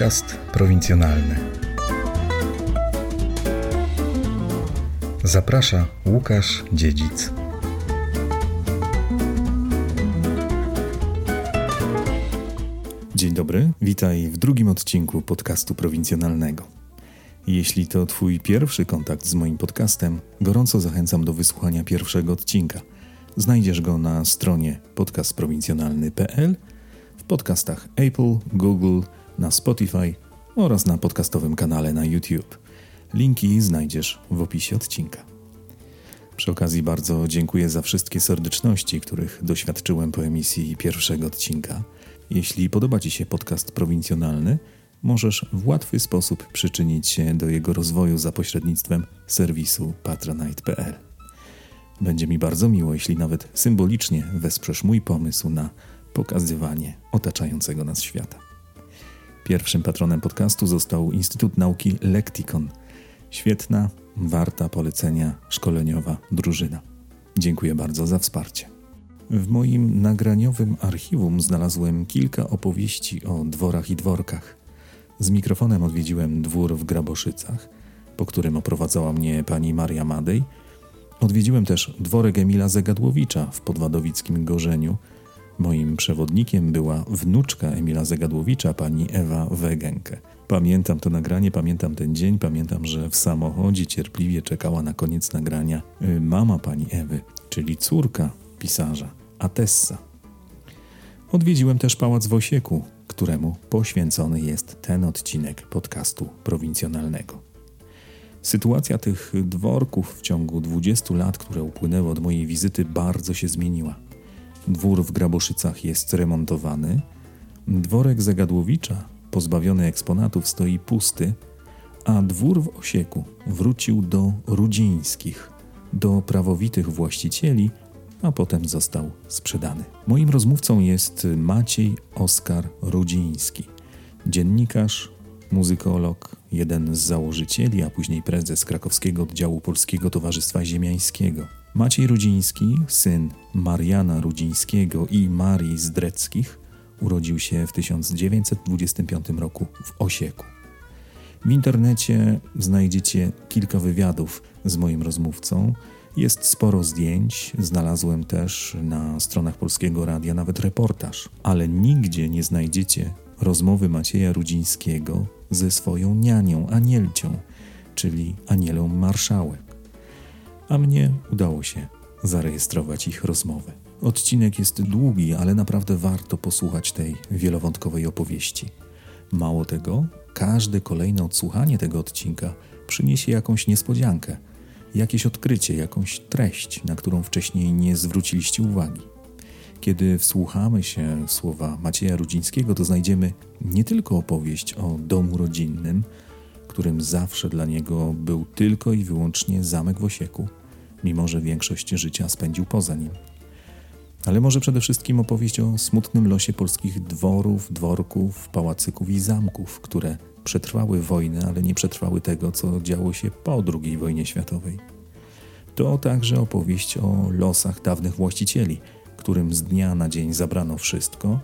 Podcast prowincjonalny. Zaprasza Łukasz Dziedzic. Dzień dobry, witaj w drugim odcinku podcastu prowincjonalnego. Jeśli to Twój pierwszy kontakt z moim podcastem, gorąco zachęcam do wysłuchania pierwszego odcinka. Znajdziesz go na stronie podcastprowincjonalny.pl, w podcastach Apple, Google, na Spotify oraz na podcastowym kanale na YouTube. Linki znajdziesz w opisie odcinka. Przy okazji bardzo dziękuję za wszystkie serdeczności, których doświadczyłem po emisji pierwszego odcinka. Jeśli podoba Ci się podcast prowincjonalny, możesz w łatwy sposób przyczynić się do jego rozwoju za pośrednictwem serwisu patronite.pl. Będzie mi bardzo miło, jeśli nawet symbolicznie wesprzesz mój pomysł na pokazywanie otaczającego nas świata. Pierwszym patronem podcastu został Instytut Nauki Lektikon. Świetna, warta polecenia szkoleniowa drużyna. Dziękuję bardzo za wsparcie. W moim nagraniowym archiwum znalazłem kilka opowieści o dworach i dworkach. Z mikrofonem odwiedziłem dwór w Graboszycach, po którym oprowadzała mnie pani Maria Madej. Odwiedziłem też dworek Emila Zegadłowicza w podwadowickim Gorzeniu. Moim przewodnikiem była wnuczka Emila Zegadłowicza, pani Ewa Wegenke. Pamiętam to nagranie, pamiętam ten dzień, pamiętam, że w samochodzie cierpliwie czekała na koniec nagrania y, mama pani Ewy, czyli córka pisarza, Atessa. Odwiedziłem też pałac w Osieku, któremu poświęcony jest ten odcinek podcastu prowincjonalnego. Sytuacja tych dworków w ciągu 20 lat, które upłynęły od mojej wizyty, bardzo się zmieniła. Dwór w Graboszycach jest remontowany, dworek Zagadłowicza, pozbawiony eksponatów, stoi pusty, a dwór w Osieku wrócił do Rudzińskich, do prawowitych właścicieli, a potem został sprzedany. Moim rozmówcą jest Maciej Oskar Rudziński, dziennikarz, muzykolog, jeden z założycieli, a później prezes krakowskiego oddziału Polskiego Towarzystwa Ziemiańskiego. Maciej Rudziński, syn Mariana Rudzińskiego i Marii Zdreckich, urodził się w 1925 roku w Osieku. W internecie znajdziecie kilka wywiadów z moim rozmówcą. Jest sporo zdjęć, znalazłem też na stronach Polskiego Radia nawet reportaż, ale nigdzie nie znajdziecie rozmowy Macieja Rudzińskiego ze swoją nianią, Anielcią, czyli Anielą Marszałek. A mnie udało się zarejestrować ich rozmowę. Odcinek jest długi, ale naprawdę warto posłuchać tej wielowątkowej opowieści. Mało tego, każde kolejne odsłuchanie tego odcinka przyniesie jakąś niespodziankę, jakieś odkrycie, jakąś treść, na którą wcześniej nie zwróciliście uwagi. Kiedy wsłuchamy się w słowa Macieja Rudzińskiego, to znajdziemy nie tylko opowieść o domu rodzinnym, którym zawsze dla niego był tylko i wyłącznie zamek w Osieku, mimo że większość życia spędził poza nim. Ale może przede wszystkim opowieść o smutnym losie polskich dworów, dworków, pałacyków i zamków, które przetrwały wojnę, ale nie przetrwały tego, co działo się po II wojnie światowej. To także opowieść o losach dawnych właścicieli – którym z dnia na dzień zabrano wszystko,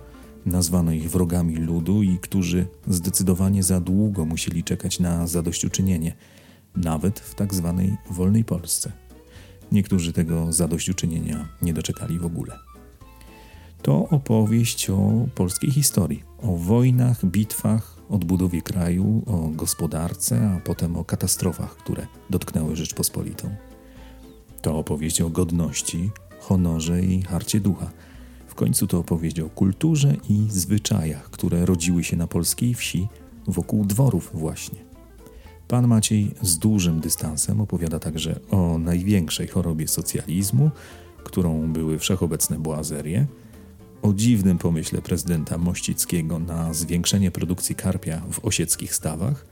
nazwano ich wrogami ludu i którzy zdecydowanie za długo musieli czekać na zadośćuczynienie, nawet w tak zwanej wolnej Polsce. Niektórzy tego zadośćuczynienia nie doczekali w ogóle. To opowieść o polskiej historii, o wojnach, bitwach, odbudowie kraju, o gospodarce, a potem o katastrofach, które dotknęły Rzeczpospolitą. To opowieść o godności, honorze i harcie ducha. W końcu to opowieść o kulturze i zwyczajach, które rodziły się na polskiej wsi wokół dworów właśnie. Pan Maciej z dużym dystansem opowiada także o największej chorobie socjalizmu, którą były wszechobecne boazerie, o dziwnym pomyśle prezydenta Mościckiego na zwiększenie produkcji karpia w osieckich stawach,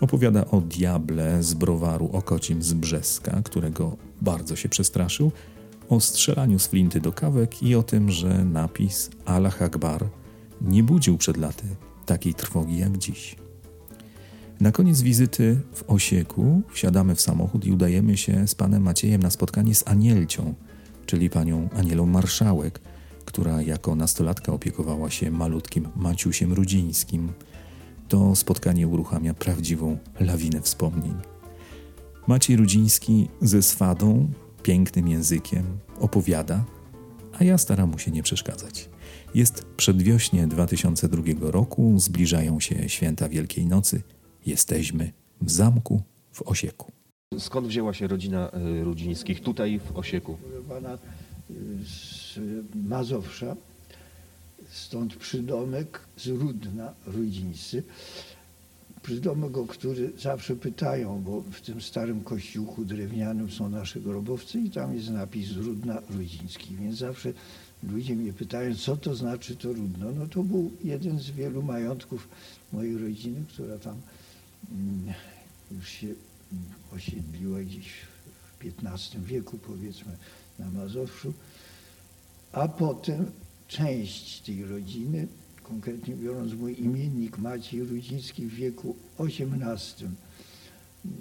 opowiada o diable z browaru Okocim z Brzeska, którego bardzo się przestraszył. O strzelaniu z flinty do kawek i o tym, że napis Allah Akbar nie budził przed laty takiej trwogi jak dziś. Na koniec wizyty w Osieku wsiadamy w samochód i udajemy się z panem Maciejem na spotkanie z Anielcią, czyli panią Anielą Marszałek, która jako nastolatka opiekowała się malutkim Maciusiem Rudzińskim. To spotkanie uruchamia prawdziwą lawinę wspomnień. Maciej Rudziński ze swadą, pięknym językiem opowiada, a ja staram mu się nie przeszkadzać. Jest przedwiośnie 2002 roku, zbliżają się święta Wielkiej Nocy. Jesteśmy w zamku w Osieku. Skąd wzięła się rodzina y, Rudzińskich tutaj w Osieku? Pana y, z Mazowsza, stąd przydomek z Rudna, Rudzińscy. Przydomek, o który zawsze pytają, bo w tym starym kościółku drewnianym są nasze grobowce i tam jest napis z Rudna Rudziński, więc zawsze ludzie mnie pytają, co to znaczy to Rudno. No to był jeden z wielu majątków mojej rodziny, która tam już się osiedliła gdzieś w XV wieku, powiedzmy, na Mazowszu. A potem część tej rodziny, konkretnie biorąc mój imiennik Maciej Rudziński w wieku XVIII,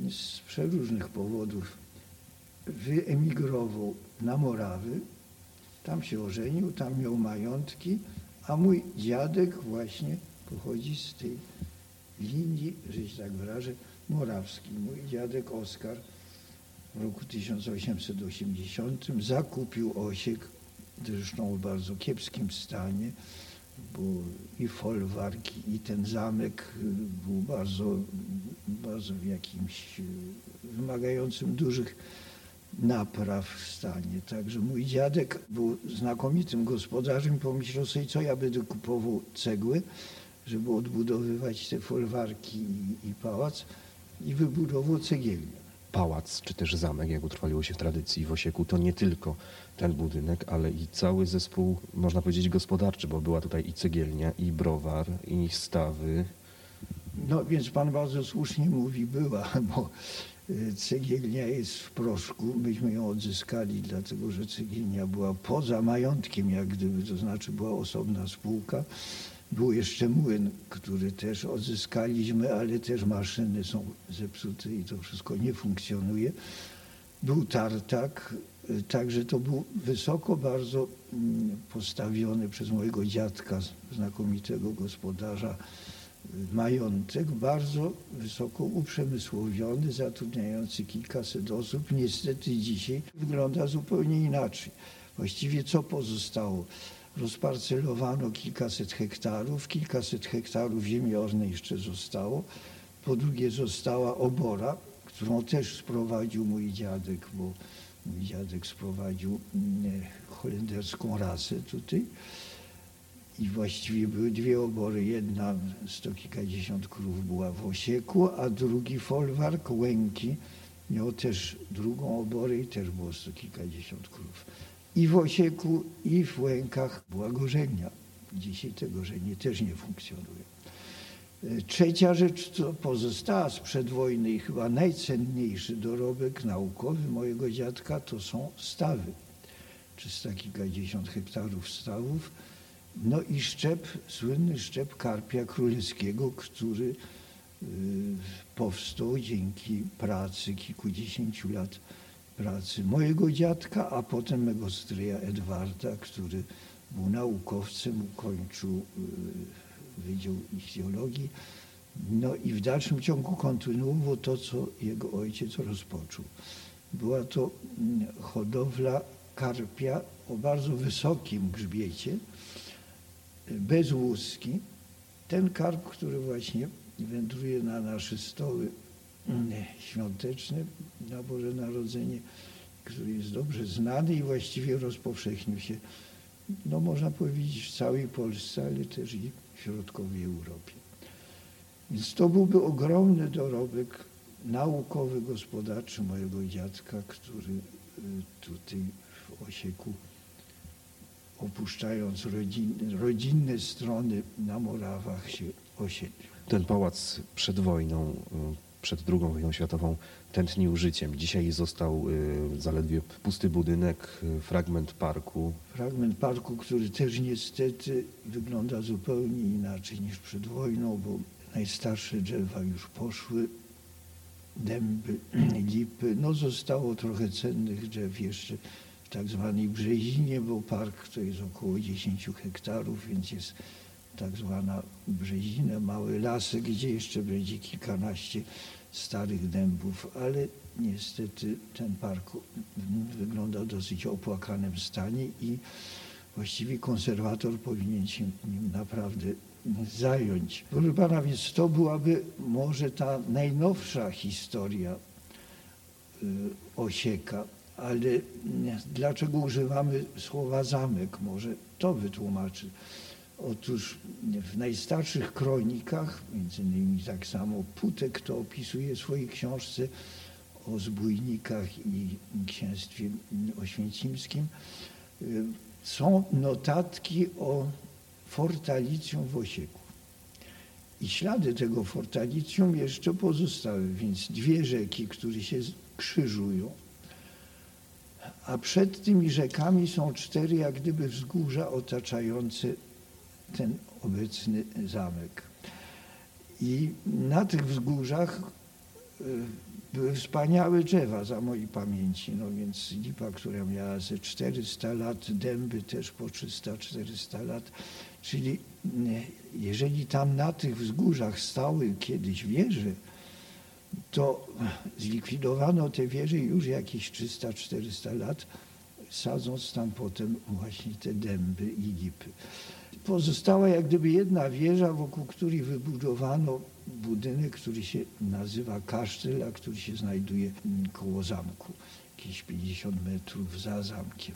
z przeróżnych powodów wyemigrował na Morawy, tam się ożenił, tam miał majątki, a mój dziadek właśnie pochodzi z tej linii, że się tak wyrażę, morawskiej. Mój dziadek Oskar w roku 1880 zakupił Osiek, zresztą w bardzo kiepskim stanie, bo i folwarki, i ten zamek był bardzo, bardzo w jakimś wymagającym dużych napraw w stanie. Także mój dziadek był znakomitym gospodarzem, pomyślał sobie, co ja będę kupował cegły, żeby odbudowywać te folwarki i, i pałac i wybudował cegielnię. Pałac, czy też zamek, jak utrwaliło się w tradycji w Osieku, to nie tylko ten budynek, ale i cały zespół, można powiedzieć, gospodarczy, bo była tutaj i cegielnia, i browar, i stawy. No więc pan bardzo słusznie mówi, była, bo y, cegielnia jest w proszku. Myśmy ją odzyskali, dlatego że cegielnia była poza majątkiem, jak gdyby, to znaczy była osobna spółka. Był jeszcze młyn, który też odzyskaliśmy, ale też maszyny są zepsute i to wszystko nie funkcjonuje. Był tartak, także to był wysoko bardzo mm, postawiony przez mojego dziadka, znakomitego gospodarza, majątek, bardzo wysoko uprzemysłowiony, zatrudniający kilkaset osób. Niestety dzisiaj wygląda zupełnie inaczej. Właściwie co pozostało? Rozparcelowano kilkaset hektarów, kilkaset hektarów ziemi ornej jeszcze zostało. Po drugie została obora, którą też sprowadził mój dziadek, bo mój dziadek sprowadził mm, holenderską rasę tutaj. I właściwie były dwie obory. Jedna, sto kilkadziesiąt krów była w Osieku, a drugi folwark, Łęki, miał też drugą oborę i też było sto kilkadziesiąt krów. I w Osieku, i w Łękach była gorzelnia. Dzisiaj te gorzelnie też nie funkcjonuje. Trzecia rzecz, co pozostała sprzed wojny i chyba najcenniejszy dorobek naukowy mojego dziadka, to są stawy. Trzysta kilkadziesiąt hektarów stawów. No i szczep, słynny szczep karpia królewskiego, który y, powstał dzięki pracy kilkudziesięciu lat pracy mojego dziadka, a potem mego stryja Edwarda, który był naukowcem, ukończył y, Wydział Ichtiologii. No i w dalszym ciągu kontynuował to, co jego ojciec rozpoczął. Była to mm, hodowla karpia o bardzo wysokim grzbiecie, bez łuski. Ten karp, który właśnie wędruje na nasze stoły świąteczny na Boże Narodzenie, który jest dobrze znany i właściwie rozpowszechnił się, no można powiedzieć, w całej Polsce, ale też i w środkowej Europie. Więc to byłby ogromny dorobek naukowy, gospodarczy mojego dziadka, który y, tutaj w Osieku, opuszczając rodzin, rodzinne strony na Morawach się osiedlił. Ten pałac przed wojną y, przed II wojną światową tętnił życiem. Dzisiaj został y, zaledwie pusty budynek, y, fragment parku. Fragment parku, który też niestety wygląda zupełnie inaczej niż przed wojną, bo najstarsze drzewa już poszły, dęby, lipy. No zostało trochę cennych drzew jeszcze w tak zwanej Brzezinie, bo park to jest około 10 hektarów, więc jest tak zwana Brzezina, małe lasy, gdzie jeszcze będzie kilkanaście starych dębów, ale niestety ten park wygląda w dosyć opłakanym stanie i właściwie konserwator powinien się nim naprawdę zająć. Proszę pana, więc to byłaby może ta najnowsza historia y, Osieka, ale dlaczego używamy słowa zamek? Może to wytłumaczy. Otóż w najstarszych kronikach, między innymi tak samo Putek to opisuje w swojej książce o zbójnikach i księstwie oświęcimskim, y, są notatki o fortalicjum w Osieku. I ślady tego fortalicjum jeszcze pozostały, więc dwie rzeki, które się krzyżują, a przed tymi rzekami są cztery jak gdyby wzgórza otaczające ten obecny zamek. I na tych wzgórzach y, były wspaniałe drzewa za mojej pamięci, no więc lipa, która miała ze 400 lat, dęby też po 300-400 lat, czyli jeżeli tam na tych wzgórzach stały kiedyś wieże, to zlikwidowano te wieże już jakieś 300-400 lat, sadząc tam potem właśnie te dęby i lipy. Pozostała jak gdyby jedna wieża, wokół której wybudowano budynek, który się nazywa kasztel, a który się znajduje koło zamku, jakieś 50 metrów za zamkiem.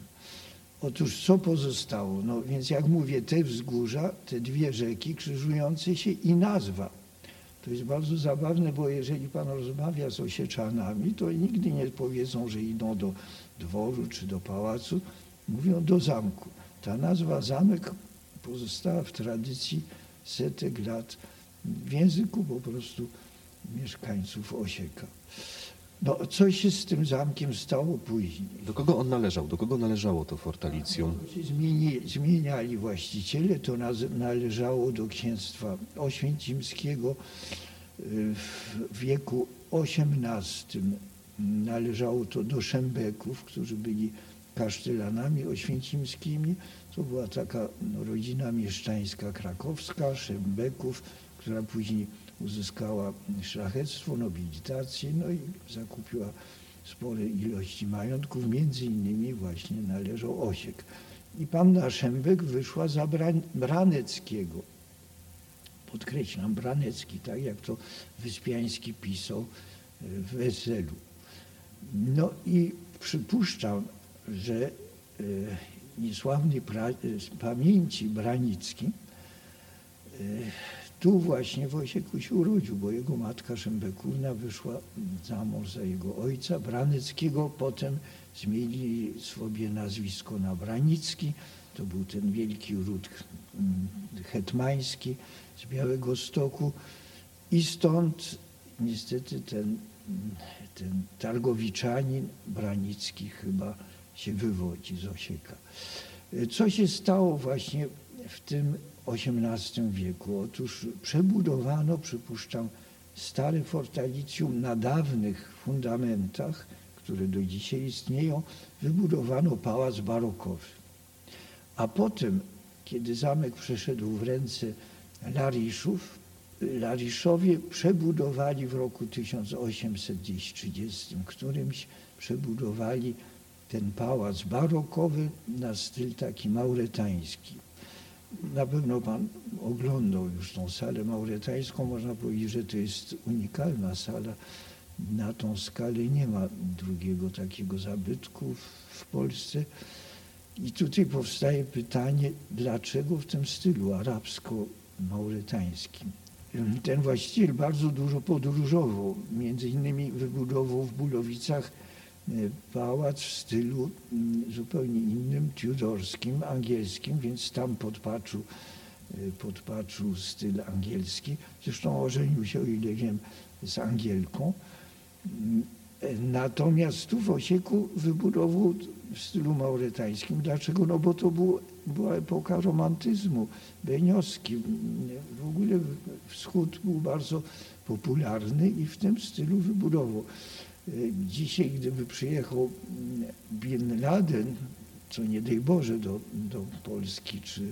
Otóż co pozostało? No więc jak mówię, te wzgórza, te dwie rzeki krzyżujące się i nazwa. To jest bardzo zabawne, bo jeżeli pan rozmawia z osieczanami, to nigdy nie powiedzą, że idą do dworu czy do pałacu, mówią do zamku. Ta nazwa zamek pozostała w tradycji setek lat w języku po prostu mieszkańców Osieka. No, co się z tym zamkiem stało później? Do kogo on należał? Do kogo należało to fortalicjum? Zmieni, zmieniali właściciele. To należało do księstwa oświęcimskiego. W wieku XVIII należało to do Szembeków, którzy byli kasztelanami oświęcimskimi. To była taka rodzina mieszczańska krakowska, Szembeków, która później uzyskała szlachectwo, nobilitację, no i zakupiła spore ilości majątków, między innymi właśnie należał Osiek. I panna Szembek wyszła za Braneckiego. Podkreślam, Branecki, tak jak to Wyspiański pisał e, w weselu. No i przypuszczam, że e, niesławny z pamięci Branicki e, tu właśnie Wojciech się urodził, bo jego matka Szembekówna wyszła za mąż za jego ojca Braneckiego, potem zmienili sobie nazwisko na Branicki, to był ten wielki ród mm, hetmański z Białego Stoku. I stąd niestety ten, ten targowiczanin Branicki chyba się wywodzi z Osieka. Co się stało właśnie w tym XVIII wieku. Otóż przebudowano, przypuszczam, stare fortalicjum na dawnych fundamentach, które do dzisiaj istnieją, wybudowano pałac barokowy. A potem, kiedy zamek przeszedł w ręce Lariszów, Lariszowie przebudowali w roku 1830 którymś przebudowali ten pałac barokowy na styl taki mauretański. Na pewno Pan oglądał już tą salę mauretańską. Można powiedzieć, że to jest unikalna sala. Na tą skalę nie ma drugiego takiego zabytku w Polsce. I tutaj powstaje pytanie, dlaczego w tym stylu arabsko-mauretańskim? Ten właściciel bardzo dużo podróżował. Między innymi wybudował w Bulowicach pałac w stylu mm, zupełnie innym, tudorskim, angielskim, więc tam podpatrzył, e, podpatrzył styl angielski. Zresztą ożenił się, o ile wiem, z Angielką. Mm, e, natomiast tu w Osieku wybudował w stylu mauretańskim. Dlaczego? No bo to był, była epoka romantyzmu, benioski. W ogóle wschód był bardzo popularny i w tym stylu wybudował. Dzisiaj, gdyby przyjechał Bin Laden, co nie daj Boże do, do Polski, czy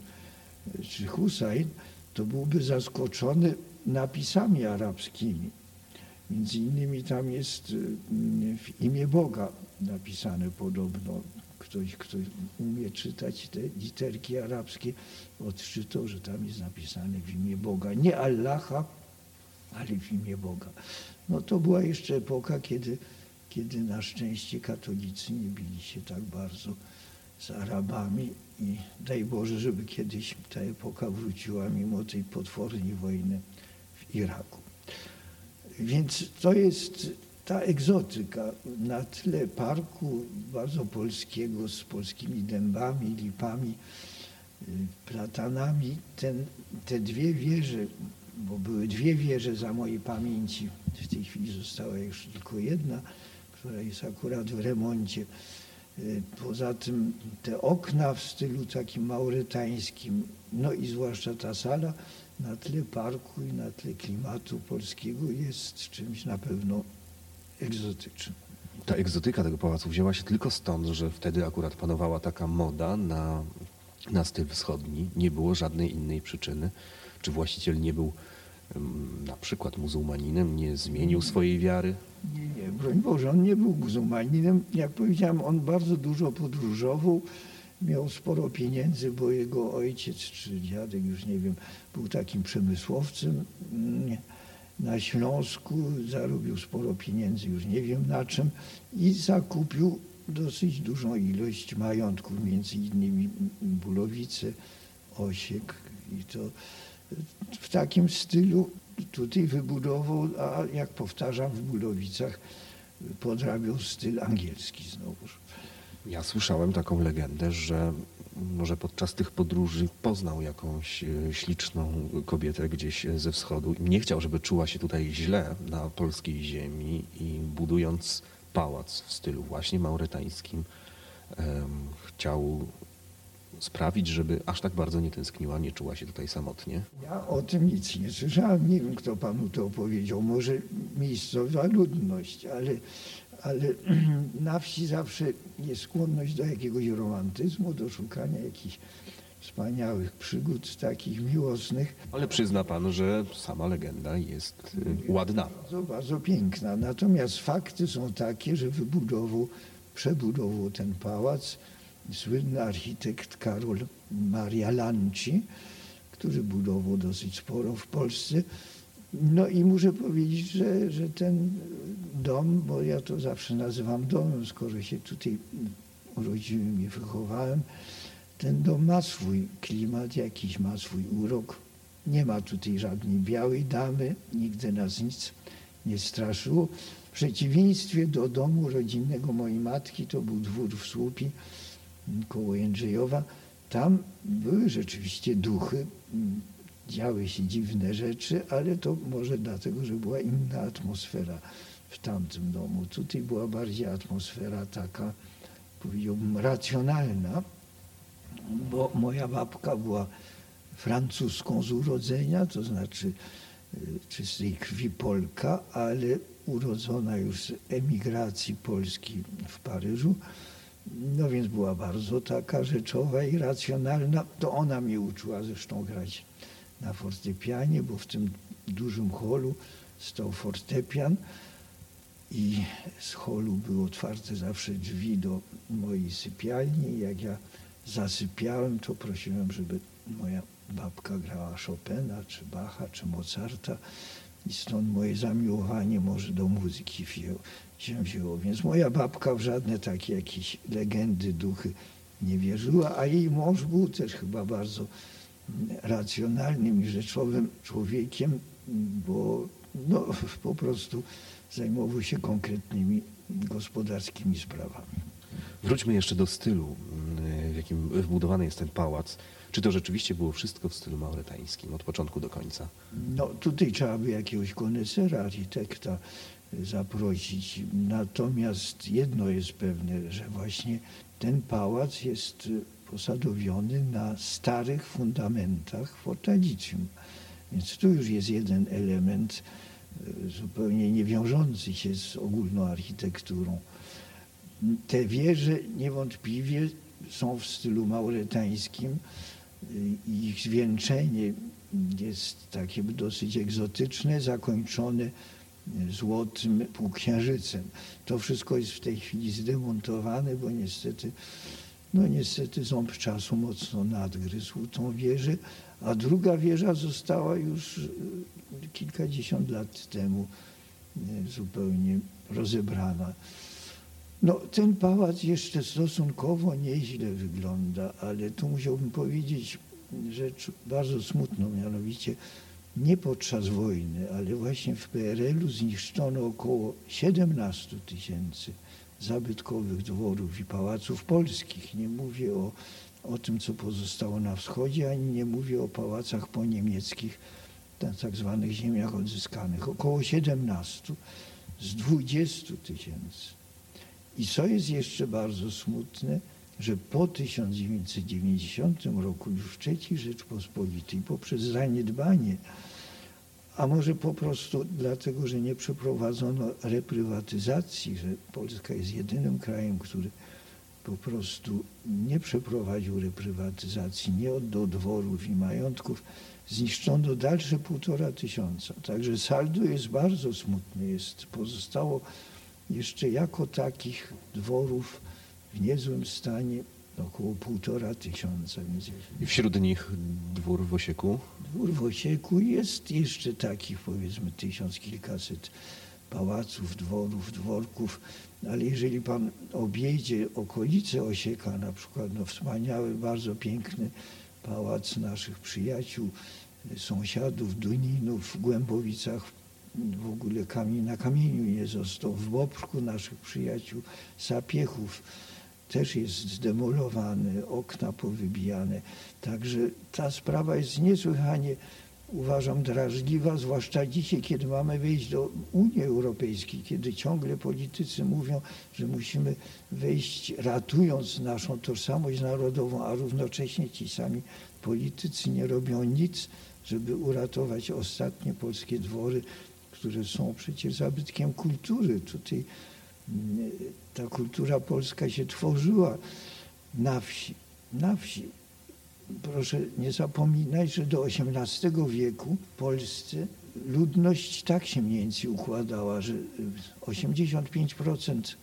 czy Hussein, to byłby zaskoczony napisami arabskimi. Między innymi tam jest w imię Boga napisane podobno. Ktoś, kto umie czytać te literki arabskie, odczytał, że tam jest napisane w imię Boga. Nie Allaha, ale w imię Boga. No to była jeszcze epoka, kiedy, kiedy na szczęście katolicy nie bili się tak bardzo z Arabami i daj Boże, żeby kiedyś ta epoka wróciła mimo tej potwornej wojny w Iraku. Więc to jest ta egzotyka na tle parku bardzo polskiego z polskimi dębami, lipami, y, platanami. Ten, te dwie wieże, bo były dwie wieże za mojej pamięci, w tej chwili została już tylko jedna, która jest akurat w remoncie. Y, poza tym te okna w stylu takim maurytańskim, no i zwłaszcza ta sala na tle parku i na tle klimatu polskiego jest czymś na pewno egzotycznym. Ta egzotyka tego pałacu wzięła się tylko stąd, że wtedy akurat panowała taka moda na, na styl wschodni. Nie było żadnej innej przyczyny. Czy właściciel nie był na przykład muzułmaninem, nie zmienił swojej wiary? Nie, nie, broń Boże, on nie był muzułmaninem. Jak powiedziałem, on bardzo dużo podróżował, miał sporo pieniędzy, bo jego ojciec czy dziadek, już nie wiem, był takim przemysłowcem na Śląsku, zarobił sporo pieniędzy, już nie wiem na czym i zakupił dosyć dużą ilość majątków, między innymi Bulowice, Osiek i to w takim stylu tutaj wybudował, a jak powtarzam w Bulowicach podrabiał styl angielski znowuż. Ja słyszałem taką legendę, że może podczas tych podróży poznał jakąś e, śliczną kobietę gdzieś ze wschodu i nie chciał, żeby czuła się tutaj źle na polskiej ziemi i budując pałac w stylu właśnie mauretańskim chciał sprawić, żeby aż tak bardzo nie tęskniła, nie czuła się tutaj samotnie? Ja o tym nic nie słyszałem. Nie wiem, kto panu to opowiedział. Może miejscowa ludność, ale, ale na wsi zawsze jest skłonność do jakiegoś romantyzmu, do szukania jakichś wspaniałych przygód, takich miłosnych. Ale przyzna pan, że sama legenda jest y, ładna. Bardzo, bardzo piękna. Natomiast fakty są takie, że wybudował, przebudował ten pałac słynny architekt Karol Maria Lanci, który budował dosyć sporo w Polsce. No i muszę powiedzieć, że, że ten dom, bo ja to zawsze nazywam domem, skoro się tutaj urodziłem i wychowałem, ten dom ma swój klimat, jakiś ma swój urok. Nie ma tutaj żadnej białej damy, nigdy nas nic nie straszyło. W przeciwieństwie do domu rodzinnego mojej matki, to był dwór w Słupi, koło Jędrzejowa, tam były rzeczywiście duchy, działy się dziwne rzeczy, ale to może dlatego, że była inna atmosfera w tamtym domu. Tutaj była bardziej atmosfera taka, powiedziałbym, racjonalna, bo moja babka była francuską z urodzenia, to znaczy y, czystej krwi Polka, ale urodzona już z emigracji Polski w Paryżu. No więc była bardzo taka rzeczowa i racjonalna. To ona mnie uczyła zresztą grać na fortepianie, bo w tym dużym holu stał fortepian i z holu były otwarte zawsze drzwi do mojej sypialni. Jak ja zasypiałem, to prosiłem, żeby moja babka grała Chopina, czy Bacha, czy Mozarta. I stąd moje zamiłowanie może do muzyki się wzięło. Więc moja babka w żadne takie jakieś legendy, duchy nie wierzyła, a jej mąż był też chyba bardzo racjonalnym i rzeczowym człowiekiem, bo no, po prostu zajmował się konkretnymi gospodarskimi sprawami. Wróćmy jeszcze do stylu, w jakim wbudowany jest ten pałac. Czy to rzeczywiście było wszystko w stylu mauretańskim od początku do końca? No tutaj trzeba by jakiegoś konesera, architekta zaprosić. Natomiast jedno jest pewne, że właśnie ten pałac jest posadowiony na starych fundamentach fortalicjum. Więc tu już jest jeden element e, zupełnie nie wiążący się z ogólną architekturą. Te wieże niewątpliwie są w stylu mauretańskim, Ich zwieńczenie jest takie dosyć egzotyczne, zakończone złotym półksiężycem. To wszystko jest w tej chwili zdemontowane, bo niestety, no niestety ząb czasu mocno nadgryzł tą wieżę, a druga wieża została już kilkadziesiąt lat temu zupełnie rozebrana. No, ten pałac jeszcze stosunkowo nieźle wygląda, ale tu musiałbym powiedzieć rzecz bardzo smutną, mianowicie nie podczas wojny, ale właśnie w PRL-u zniszczono około 17 tysięcy zabytkowych dworów i pałaców polskich. Nie mówię o, o tym, co pozostało na wschodzie, ani nie mówię o pałacach poniemieckich, tak zwanych ziemiach odzyskanych. Około 17 z 20 tysięcy. I co jest jeszcze bardzo smutne, że po 1990 roku już w III Rzeczpospolitej poprzez zaniedbanie, a może po prostu dlatego, że nie przeprowadzono reprywatyzacji, że Polska jest jedynym krajem, który po prostu nie przeprowadził reprywatyzacji, nie oddał dworów i majątków, zniszczono dalsze półtora tysiąca. Także saldo jest bardzo smutne. Jest, pozostało jeszcze jako takich dworów w niezłym stanie około półtora tysiąca. I wśród nich dwór w Osieku? Dwór w Osieku jest jeszcze takich powiedzmy tysiąc kilkaset pałaców, dworów, dworków, ale jeżeli pan objedzie okolice Osieka, na przykład no, wspaniały, bardzo piękny pałac naszych przyjaciół, sąsiadów, Duninów w Głębowicach, w ogóle kamień na kamieniu nie został, w Bobrku naszych przyjaciół, Sapiechów, też jest zdemolowany, okna powybijane. Także ta sprawa jest niesłychanie, uważam, drażliwa, zwłaszcza dzisiaj, kiedy mamy wejść do Unii Europejskiej, kiedy ciągle politycy mówią, że musimy wejść ratując naszą tożsamość narodową, a równocześnie ci sami politycy nie robią nic, żeby uratować ostatnie polskie dwory, które są przecież zabytkiem kultury. Tutaj ta kultura polska się tworzyła na wsi. Na wsi. Proszę nie zapominać, że do XVIII wieku w Polsce ludność tak się mniej więcej układała, że 85%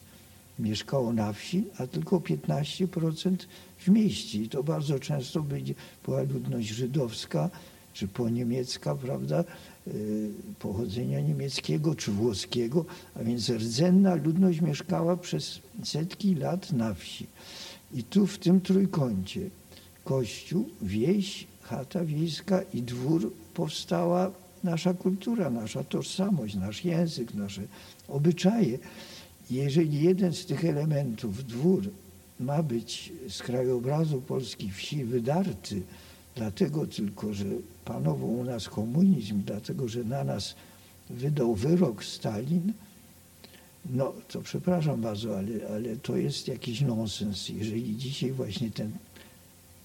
mieszkało na wsi, a tylko 15% w mieście. I to bardzo często była ludność żydowska czy poniemiecka, prawda? Y, pochodzenia niemieckiego czy włoskiego, a więc rdzenna ludność mieszkała przez setki lat na wsi. I tu w tym trójkącie kościół, wieś, chata wiejska i dwór powstała nasza kultura, nasza tożsamość, nasz język, nasze obyczaje. Jeżeli jeden z tych elementów, dwór, ma być z krajobrazu polskiej wsi wydarty, dlatego tylko, że panował u nas komunizm, dlatego, że na nas wydał wyrok Stalin, no to przepraszam bardzo, ale, ale to jest jakiś nonsens. Jeżeli dzisiaj właśnie ten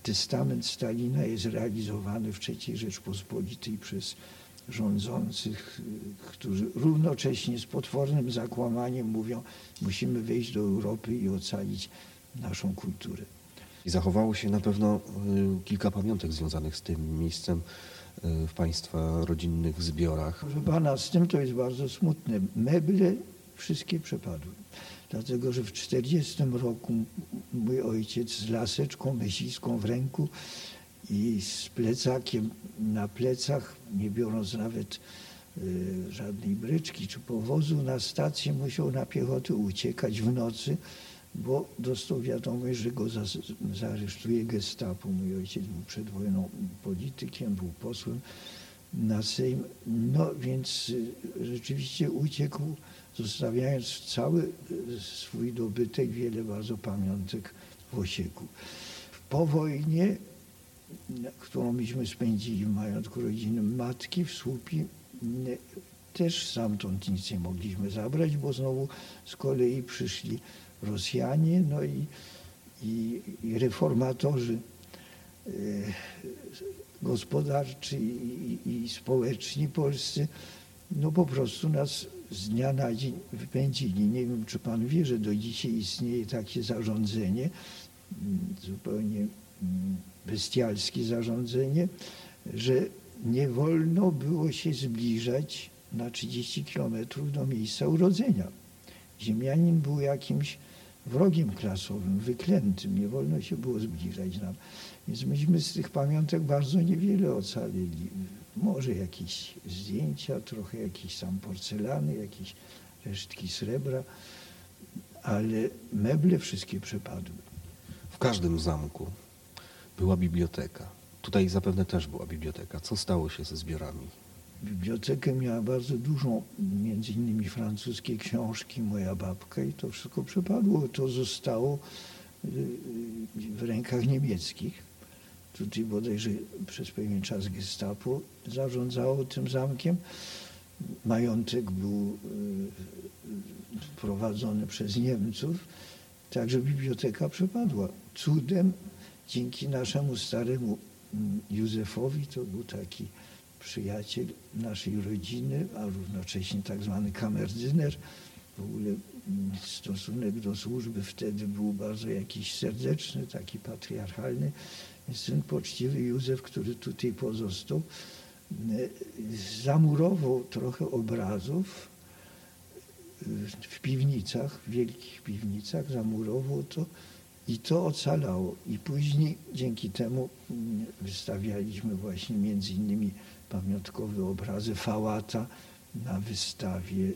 testament Stalina jest realizowany w III Rzeczpospolitej przez rządzących, którzy równocześnie z potwornym zakłamaniem mówią, musimy wejść do Europy i ocalić naszą kulturę. I zachowało się na pewno y, kilka pamiątek związanych z tym miejscem y, w Państwa rodzinnych zbiorach. Proszę Pana, z tym to jest bardzo smutne. Meble wszystkie przepadły. Dlatego, że w 1940 roku mój ojciec z laseczką myśliską w ręku i z plecakiem na plecach, nie biorąc nawet y, żadnej bryczki czy powozu na stację, musiał na piechotę uciekać w nocy bo dostał wiadomość, że go zaaresztuje gestapo. Mój ojciec był przed wojną politykiem, był posłem na Sejm. No więc y, rzeczywiście uciekł, zostawiając cały y, swój dobytek, wiele bardzo pamiątek w Osieku. Po wojnie, którą myśmy spędzili w majątku rodzinnym matki w Słupi, też stamtąd nic nie mogliśmy zabrać, bo znowu z kolei przyszli Rosjanie, no i, i, i reformatorzy e, gospodarczy i, i, społeczni polscy, no po prostu nas z dnia na dzień wypędzili. Nie wiem, czy pan wie, że do dzisiaj istnieje takie zarządzenie, mm, zupełnie mm, bestialskie zarządzenie, że nie wolno było się zbliżać na 30 kilometrów do miejsca urodzenia. Ziemianin był jakimś wrogiem klasowym, wyklętym, nie wolno się było zbliżać nam. Więc myśmy z tych pamiątek bardzo niewiele ocalili. Może jakieś zdjęcia, trochę jakieś tam porcelany, jakieś resztki srebra, ale meble wszystkie przepadły. W każdym zamku była biblioteka. Tutaj zapewne też była biblioteka. Co stało się ze zbiorami? Bibliotekę miała bardzo dużą, między innymi francuskie książki, moja babka i to wszystko przepadło. To zostało y, y, w rękach niemieckich. Tutaj bodajże przez pewien czas gestapo zarządzało tym zamkiem. Majątek był y, prowadzony przez Niemców, także biblioteka przepadła. Cudem dzięki naszemu staremu mm, Józefowi, to był taki przyjaciel naszej rodziny, a równocześnie tak zwany kamerdyner. W ogóle stosunek do służby wtedy był bardzo jakiś serdeczny, taki patriarchalny. Więc ten poczciwy Józef, który tutaj pozostał, zamurował trochę obrazów w piwnicach, w wielkich piwnicach, zamurował to i to ocalało. I później dzięki temu wystawialiśmy właśnie między innymi pamiątkowe obrazy Fałata na wystawie, y,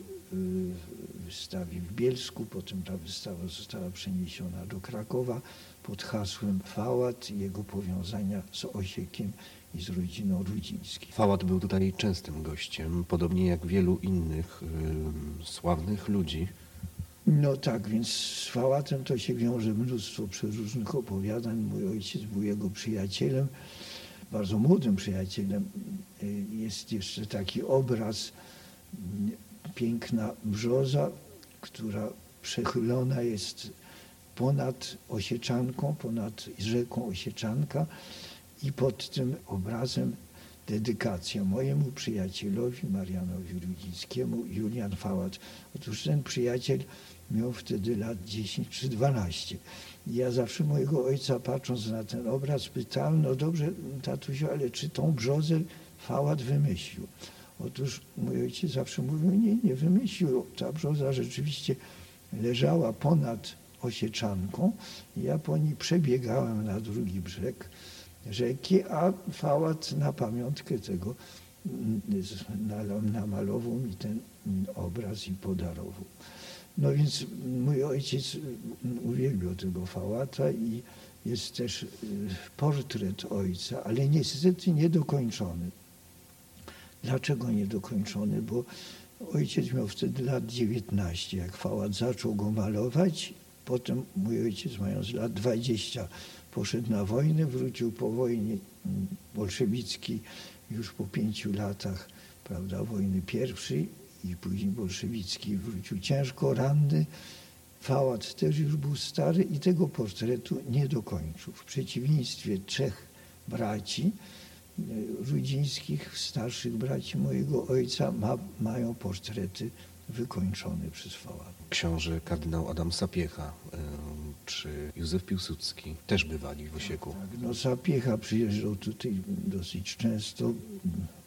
wystawie w Bielsku. Potem ta wystawa została przeniesiona do Krakowa pod hasłem Fałat i jego powiązania z Osiekiem i z rodziną Rudzińskim. Fałat był tutaj częstym gościem, podobnie jak wielu innych y, sławnych ludzi. No tak, więc z Fałatem to się wiąże mnóstwo przeróżnych opowiadań. Mój ojciec był jego przyjacielem, bardzo młodym przyjacielem. Y, jest jeszcze taki obraz, piękna brzoza, która przechylona jest ponad Osieczanką, ponad rzeką Osieczanka i pod tym obrazem dedykacja mojemu przyjacielowi Marianowi Rudzińskiemu, Julian Fałat. Otóż ten przyjaciel miał wtedy lat 10 czy 12. Ja zawsze mojego ojca patrząc na ten obraz pytałem, no dobrze tatusiu, ale czy tą brzozę Fałat wymyślił? Otóż mój ojciec zawsze mówił, nie, nie wymyślił. Ta brzoza rzeczywiście leżała ponad Osieczanką. Ja po niej przebiegałem na drugi brzeg rzeki, a Fałat na pamiątkę tego namalował mi ten obraz i podarował. No więc mój ojciec uwielbiał tego Fałata i jest też y, portret ojca, ale niestety niedokończony. Dlaczego niedokończony? Bo ojciec miał wtedy lat 19, jak Fałat zaczął go malować. Potem mój ojciec, mając lat 20, poszedł na wojnę, wrócił po wojnie mm, bolszewickiej już po pięciu latach prawda, wojny pierwszej i później bolszewickiej wrócił ciężko ranny. Fałat też już był stary i tego portretu nie dokończył. W przeciwieństwie trzech braci e, rudzińskich, starszych braci mojego ojca, ma, mają portrety wykończone przez Fałat. Książę kardynał Adam Sapiecha czy Józef Piłsudski też bywali w Osieku. Tak, no Sapiecha przyjeżdżał tutaj dosyć często.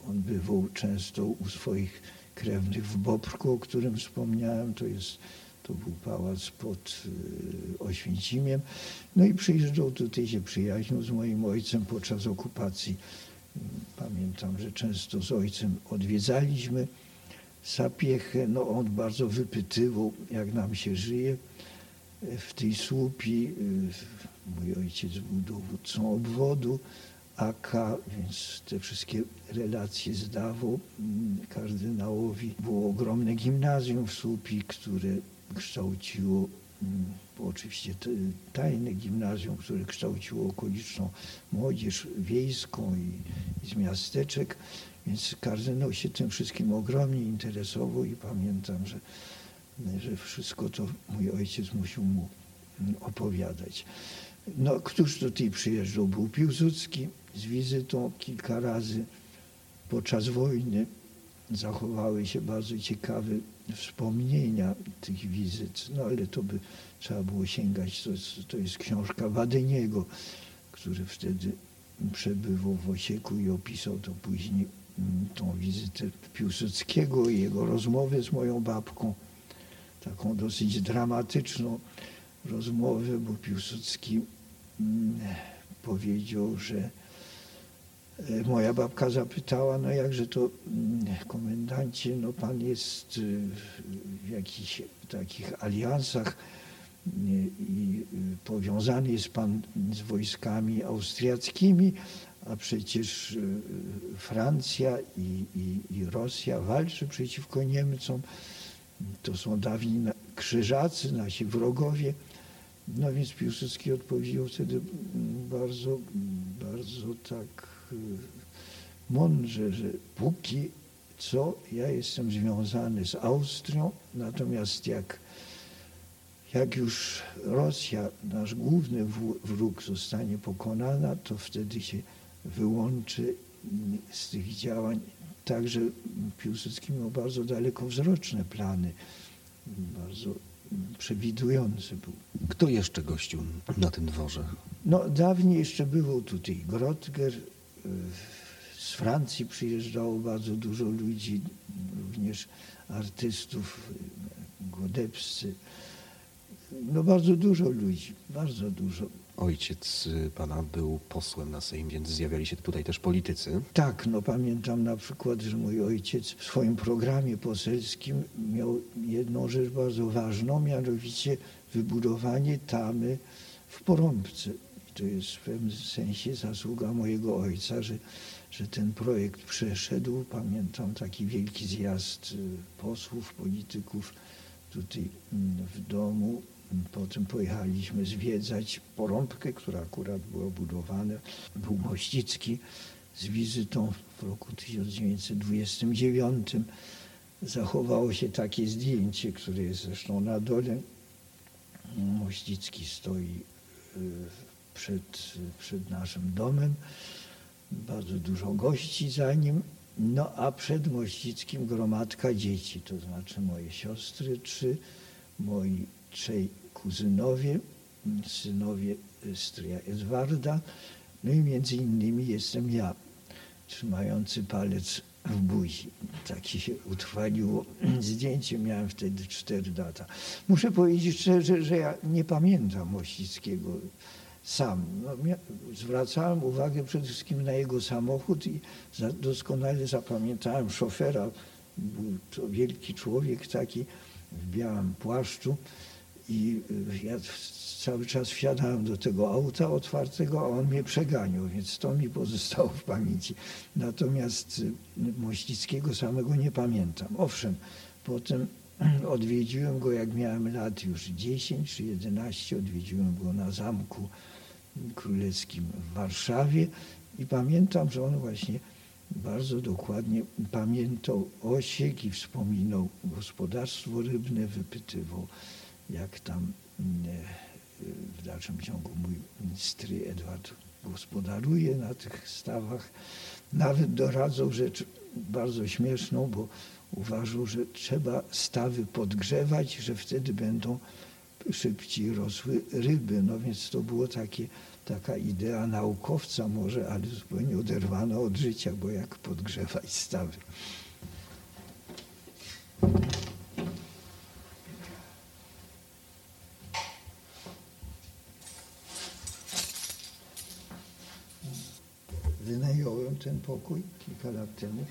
On bywał często u swoich krewnych w Bobrku, o którym wspomniałem. To, jest, to był pałac pod y, Oświęcimiem. No i przyjeżdżał tutaj, się przyjaźnił z moim ojcem podczas okupacji. Pamiętam, że często z ojcem odwiedzaliśmy Sapiechę. No on bardzo wypytywał, jak nam się żyje w tej słupi. Y, mój ojciec był dowódcą obwodu AK, więc te wszystkie relacje zdawał mm, kardynałowi. Było ogromne gimnazjum w słupi, które kształciło mm, oczywiście tajne gimnazjum, które kształciło okoliczną młodzież wiejską i, i z miasteczek, więc kardynał się tym wszystkim ogromnie interesował i pamiętam, że że wszystko to mój ojciec musiał mu opowiadać. No, któż tutaj przyjeżdżał? Był Piłsudski z wizytą kilka razy podczas wojny. Zachowały się bardzo ciekawe wspomnienia tych wizyt, no ale to by trzeba było sięgać. To to jest książka Wadyniego, który wtedy przebywał w Osieku i opisał to później mm, tą wizytę Piłsudskiego i jego rozmowę z moją babką, taką dosyć dramatyczną rozmowę, bo Piłsudski mm, powiedział, że e, moja babka zapytała, no jakże to mm, komendancie, no pan jest y, w jakichś takich aliansach y, i y, powiązany jest pan z wojskami austriackimi, a przecież Francja i, i, i Rosja walczy przeciwko Niemcom. To są dawni krzyżacy, nasi wrogowie. No więc Piłsudski odpowiedział wtedy mm, bardzo, bardzo tak y, mądrze, że póki co ja jestem związany z Austrią, natomiast jak, jak już Rosja, nasz główny wróg zostanie pokonana, to wtedy się wyłączy mm, z tych działań. Także Piłsudski miał bardzo dalekowzroczne plany, bardzo przewidujący był. Kto jeszcze gościł na tym dworze? No, dawniej jeszcze było tutaj Grotger. y, Z Francji przyjeżdżało bardzo dużo ludzi, również artystów, y, godebscy. No bardzo dużo ludzi, bardzo dużo. Ojciec y, pana był posłem na Sejm, więc zjawiali się tutaj też politycy. Tak, no pamiętam na przykład, że mój ojciec w swoim programie poselskim miał jedną rzecz bardzo ważną, mianowicie wybudowanie tamy w Porąbce. I to jest w pewnym sensie zasługa mojego ojca, że, że ten projekt przeszedł. Pamiętam taki wielki zjazd y, posłów, polityków tutaj mm, w domu. Potem pojechaliśmy zwiedzać Porąbkę, która akurat była budowana. Był Mościcki z wizytą w roku 1929. Zachowało się takie zdjęcie, które jest zresztą na dole. Mościcki stoi y, przed, przed naszym domem. Bardzo dużo gości za nim. No a przed Mościckim gromadka dzieci, to znaczy moje siostry trzy, moi trzej kuzynowie, synowie stryja Edwarda, no i między innymi jestem ja, trzymający palec w buzi. Takie się utrwaliło zdjęcie, miałem wtedy cztery lata. Muszę powiedzieć szczerze, że ja nie pamiętam Mościckiego sam. No, zwracałem uwagę przede wszystkim na jego samochód i doskonale zapamiętałem szofera. Był to wielki człowiek taki w białym płaszczu i y, ja cały czas wsiadałem do tego auta otwartego, a on mnie przeganiał, więc to mi pozostało w pamięci. Natomiast y, Mościckiego samego nie pamiętam. Owszem, potem odwiedziłem go, jak miałem lat już 10 czy 11, odwiedziłem go na Zamku Królewskim w Warszawie i pamiętam, że on właśnie bardzo dokładnie pamiętał Osiek i wspominał gospodarstwo rybne, wypytywał, jak tam mm, w dalszym ciągu mój stry Edward gospodaruje na tych stawach. Nawet doradzał rzecz bardzo śmieszną, bo uważał, że trzeba stawy podgrzewać, że wtedy będą szybciej rosły ryby. No więc to było takie, taka idea naukowca może, ale zupełnie oderwana od życia, bo jak podgrzewać stawy. Wynająłem ten pokój kilka lat temu,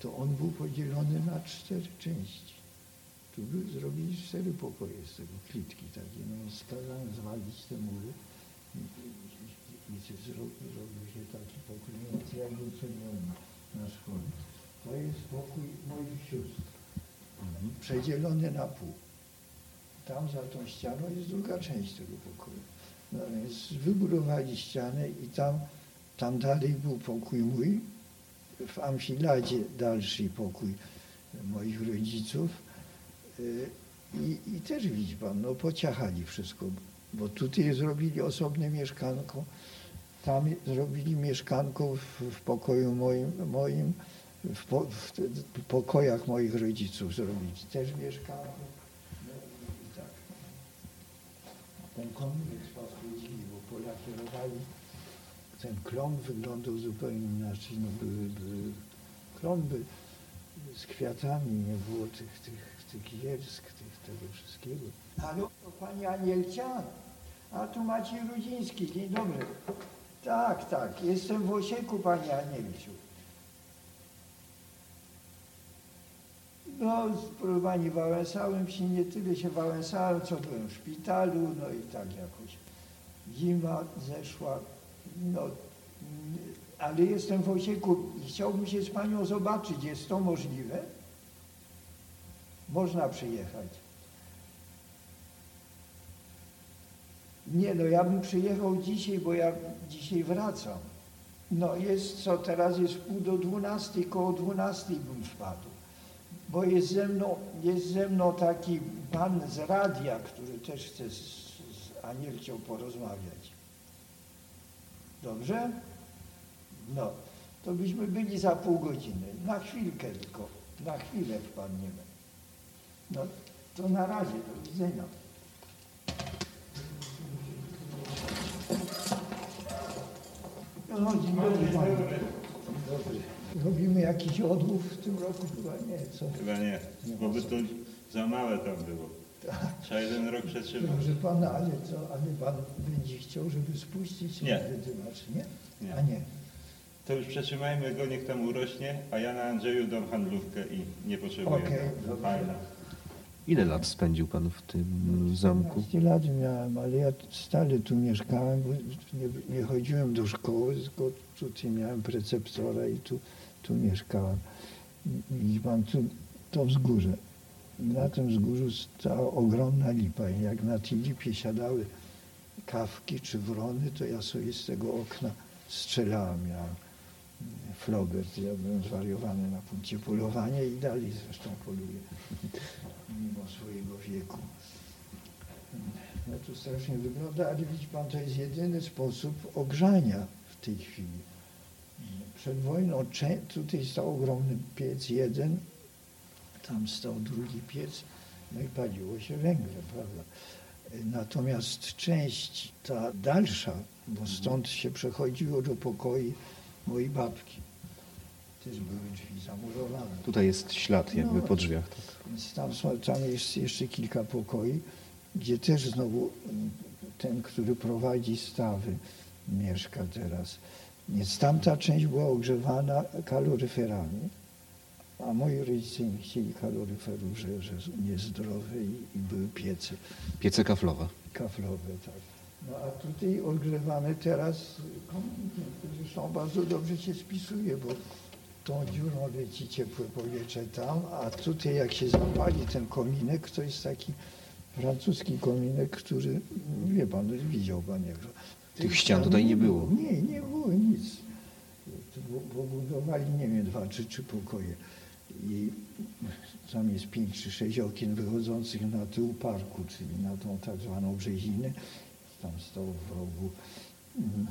to on był podzielony na cztery części. Tu by zrobili cztery pokoje z tego, klitki takie. No kazałem zwalić te mury i, i, i, i zro- zrobił się taki pokój, no więc ja go ceniłem na szkole. To jest pokój moich sióstr, przedzielony na pół. Tam za tą ścianą jest druga część tego pokoju. No więc wybudowali ścianę i tam, tam dalej był pokój mój, w amfiladzie dalszy pokój moich rodziców. Y, I, I też widzi pan, no pociachali wszystko, bo tutaj zrobili osobne mieszkanko, tam zrobili mieszkanko w, w pokoju moim, moim w, po, w, w pokojach moich rodziców zrobili też mieszkanko. No i tak. Ten kominek spadł bo Polakierowali ten klomb wyglądał zupełnie inaczej. No, były, były klomby z kwiatami, nie było tych, tych, tych giersk, tych, tego wszystkiego. Halo, to pani Anielcia? A tu Maciej Rudziński, dzień dobry. Tak, tak, jestem w Osieku, pani Anielciu. No, pani, wałęsałem się, nie tyle się wałęsałem, co byłem w szpitalu, no i tak jakoś. Zima zeszła, no, ale jestem w Osieku i chciałbym się z panią zobaczyć. Jest to możliwe? Można przyjechać. Nie, no ja bym przyjechał dzisiaj, bo ja dzisiaj wracam. No jest co, teraz jest pół do dwunastej, koło dwunastej bym wpadł. Bo jest ze mną, jest ze mną taki pan z radia, który też chce z, z Anielcią porozmawiać. Dobrze? No, to byśmy byli za pół godziny. Na chwilkę tylko, na chwilę wpadniemy. No, to na razie, do widzenia. No, dzień dobry. panu. Dzień dobry. Robimy jakiś odłów w tym roku? Chyba nie, co? Chyba nie, bo by to za małe tam było. Trzeba jeden rok przetrzymać. Proszę pana, ale co, ale pan będzie chciał, żeby spuścić Nie. wydymacz, nie? Nie. A nie. To już przetrzymajmy go, niech tam urośnie, a ja na Andrzeju dam handlówkę i nie potrzebuję. Dobrze. Fajne. Ile lat spędził pan w tym zamku? 15 lat miałem, ale ja stale tu mieszkałem, bo nie, nie chodziłem do szkoły, tylko tutaj miałem preceptora i tu, tu mieszkałem. I pan tu, to wzgórze. Na tym wzgórzu stała ogromna lipa i jak na tej lipie siadały kawki czy wrony, to ja sobie z tego okna strzelałem. Ja Flobert, ja byłem zwariowany na punkcie polowania i dalej zresztą poluję, mimo swojego wieku. No to strasznie wygląda, ale widzi pan, to jest jedyny sposób ogrzania w tej chwili. Przed wojną tutaj stał ogromny piec jeden, tam stał drugi piec, no i paliło się węglem, prawda? Natomiast część ta dalsza, bo stąd się przechodziło do pokoi mojej babki, też były drzwi zamurowane. Tutaj jest ślad jakby No. po drzwiach. Tak. Więc tam, są, tam jest jeszcze kilka pokoi, gdzie też znowu ten, który prowadzi stawy, mieszka teraz. Więc tamta część była ogrzewana kaloryferami, a moi rodzice nie chcieli kaloryferów, że, że niezdrowe i, i były piece Piece kaflowe. kaflowe. Tak. No a tutaj ogrzewamy teraz kominkiem, który zresztą bardzo dobrze się spisuje, bo tą dziurą leci ciepłe powietrze tam, a tutaj jak się zapali ten kominek, to jest taki francuski kominek, który, wie pan, widział pan jak... Tych ścian tutaj nie było. Nie, nie było nic. Bu- Bo budowali, nie wiem, dwa czy trzy pokoje. I tam jest pięć czy sześć okien wychodzących na tył parku, czyli na tą tak zwaną brzezinę. Tam stał w rogu mm,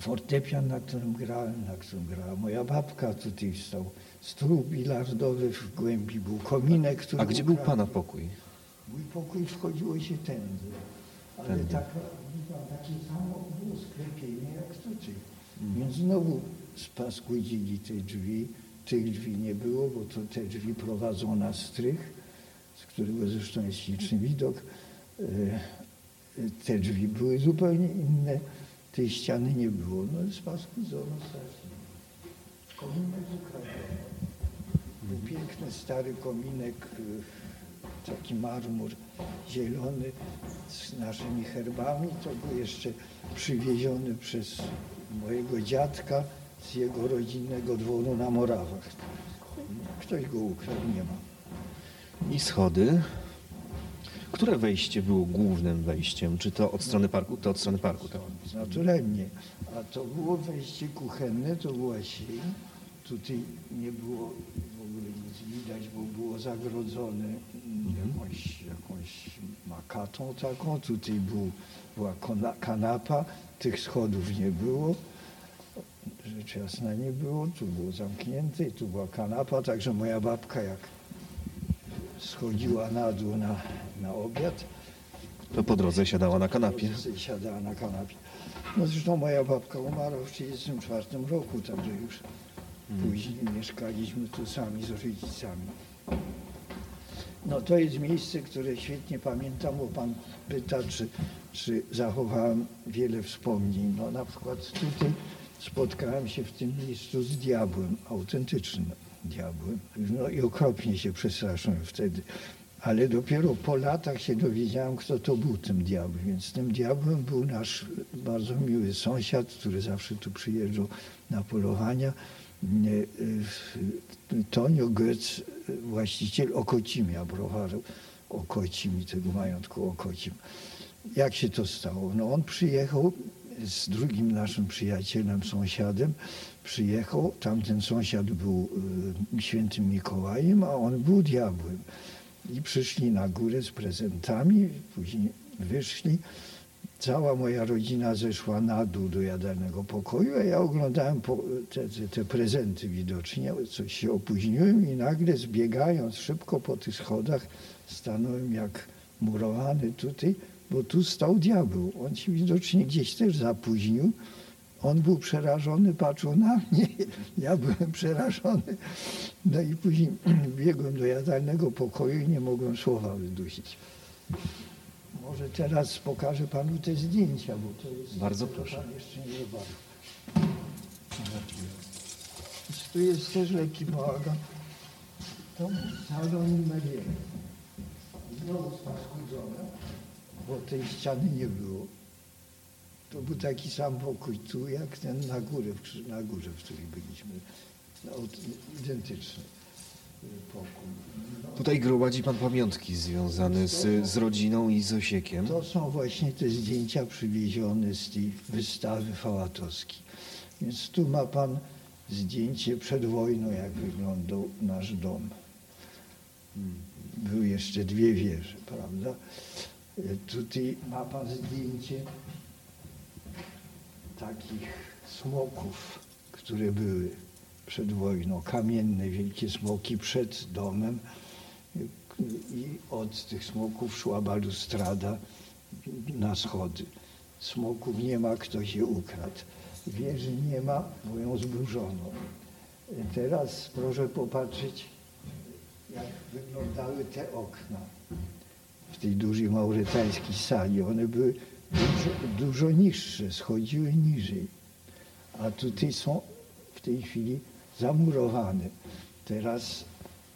fortepian, na którym grałem, na którym grała moja babka. Tutaj stał stół bilardowy, w głębi był kominek, który A gdzie był pana pokój? Mój pokój wchodziło się tędy. Ale Tędy. pan, takie samo było sklepienie jak tutaj. Mhm. Więc znowu spaskłydzili te drzwi. Tych drzwi nie było, bo to te drzwi prowadzą na strych, z którego zresztą jest śliczny widok. E, e, Te drzwi były zupełnie inne. Tej ściany nie było. No spaskudzono strasznie. Kominek ukradziono. Był piękny stary kominek, y, taki marmur zielony z naszymi herbami. To był jeszcze przywieziony przez mojego dziadka z jego rodzinnego dworu na Morawach. Ktoś go ukradł, nie ma. I schody. Które wejście było głównym wejściem? Czy to od strony parku? To od strony parku, tak? Naturalnie. A to było wejście kuchenne, to była sień. Tutaj nie było w ogóle nic widać, bo było zagrodzone jakąś, jakąś makatą taką. Tutaj był, była kanapa, tych schodów nie było. Rzecz jasna nie było, tu było zamknięte i tu była kanapa, także moja babka jak schodziła na dół na, na obiad, To po drodze siadała na kanapie. Siadała na kanapie. No zresztą moja babka umarła w 1934 roku, także już później mieszkaliśmy tu sami z rodzicami. No to jest miejsce, które świetnie pamiętam, bo pan pyta, czy, czy zachowałem wiele wspomnień. No na przykład tutaj spotkałem się w tym miejscu z diabłem, autentycznym diabłem. No i okropnie się przestraszyłem wtedy. Ale dopiero po latach się dowiedziałem, kto to był tym diabłem. Więc tym diabłem był nasz bardzo miły sąsiad, który zawsze tu przyjeżdżał na polowania. Tonio Goetz, właściciel Okocimia, browaru Okocim i tego majątku Okocim. Jak się to stało? No on przyjechał z drugim naszym przyjacielem, sąsiadem, przyjechał, tamten sąsiad był y, świętym Mikołajem, a on był diabłem. I przyszli na górę z prezentami, później wyszli. Cała moja rodzina zeszła na dół do jadalnego pokoju, a ja oglądałem te, te, te prezenty widocznie. Coś się opóźniłem i nagle zbiegając szybko po tych schodach, stanąłem jak murowany tutaj, bo tu stał diabeł. On się widocznie gdzieś też zapóźnił. On był przerażony, patrzył na mnie, ja byłem przerażony. No i później biegłem do jadalnego pokoju i nie mogłem słowa wydusić. Może teraz pokażę panu te zdjęcia, bo to jest... Bardzo proszę. Pan jeszcze nie zobaczył. Tu jest też lekki bałagan. To salon numer jeden. Znowu spaskudzone, bo tej ściany nie było. To był taki sam pokój tu, jak ten na, Krzy- na górze, w której byliśmy. No, identyczny y, pokój. No. Tutaj gromadzi pan pamiątki związane z, z rodziną i z Osiekiem. To są właśnie te zdjęcia przywiezione z tej wystawy fałatowskiej. Więc tu ma pan zdjęcie przed wojną, jak wyglądał nasz dom. Były jeszcze dwie wieże, prawda? Tutaj ma pan zdjęcie takich smoków, które były przed wojną. Kamienne, wielkie smoki przed domem. I od tych smoków szła balustrada na schody. Smoków nie ma, kto się ukradł. Wieży nie ma, bo ją zburzono. Teraz proszę popatrzeć, jak wyglądały te okna w tej dużej maurytańskiej sali. One były dużo, dużo niższe, schodziły niżej. A tutaj są w tej chwili zamurowane. Teraz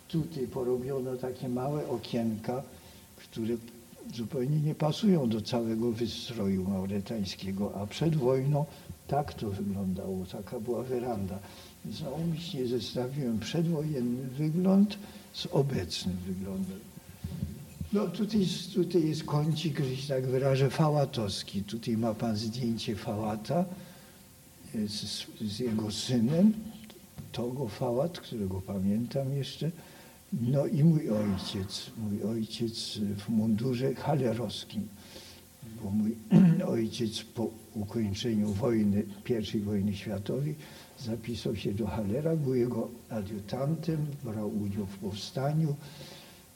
tutaj porobiono takie małe okienka, które zupełnie nie pasują do całego wystroju mauretańskiego, a przed wojną tak to wyglądało, taka była weranda. Więc naumyślnie zestawiłem przedwojenny wygląd z obecnym wyglądem. No tutaj, tutaj jest kącik, że się tak wyrażę, fałatowski. Tutaj ma pan zdjęcie fałata e, z, z jego synem, Togo Fałat, którego pamiętam jeszcze. No i mój ojciec, mój ojciec w mundurze halerowskim, bo mój ojciec po ukończeniu wojny, I wojny światowej zapisał się do Halera, był jego adiutantem, brał udział w powstaniu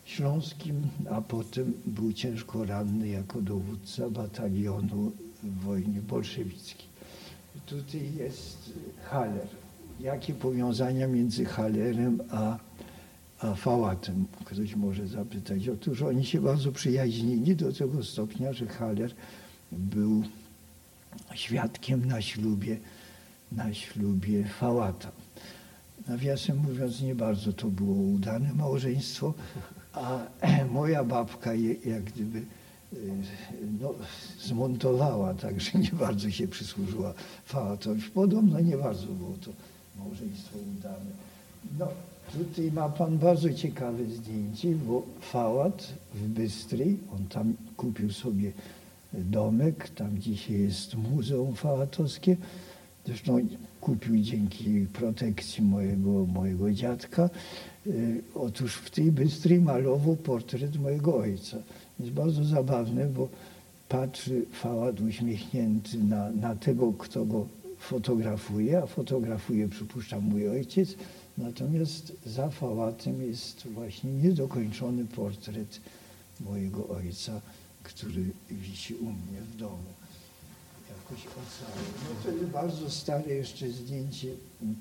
śląskim, a potem był ciężko ranny jako dowódca batalionu w wojnie bolszewickiej. Tutaj jest Haller. Jakie powiązania między Hallerem a, a Fałatem? Ktoś może zapytać. Otóż oni się bardzo przyjaźnili do tego stopnia, że Haller był świadkiem na ślubie, na ślubie Fałata. Nawiasem mówiąc, nie bardzo to było udane małżeństwo, a moja babka je jak gdyby y, no, zmontowała, także nie bardzo się przysłużyła Fałatowi. Podobno nie bardzo było to małżeństwo udane. No, tutaj ma pan bardzo ciekawe zdjęcie, bo Fałat w Bystrej, on tam kupił sobie domek, tam dzisiaj jest Muzeum Fałatowskie, Zresztą kupił dzięki protekcji mojego, mojego dziadka. Y, Otóż w tej Bystrej malował portret mojego ojca. Jest bardzo zabawne, bo patrzy Fałat uśmiechnięty na, na tego, kto go fotografuje, a fotografuje, przypuszczam, mój ojciec. Natomiast za Fałatem jest właśnie niedokończony portret mojego ojca, który wisi u mnie w domu. Jakoś ocalał. No to jest bardzo stare jeszcze zdjęcie.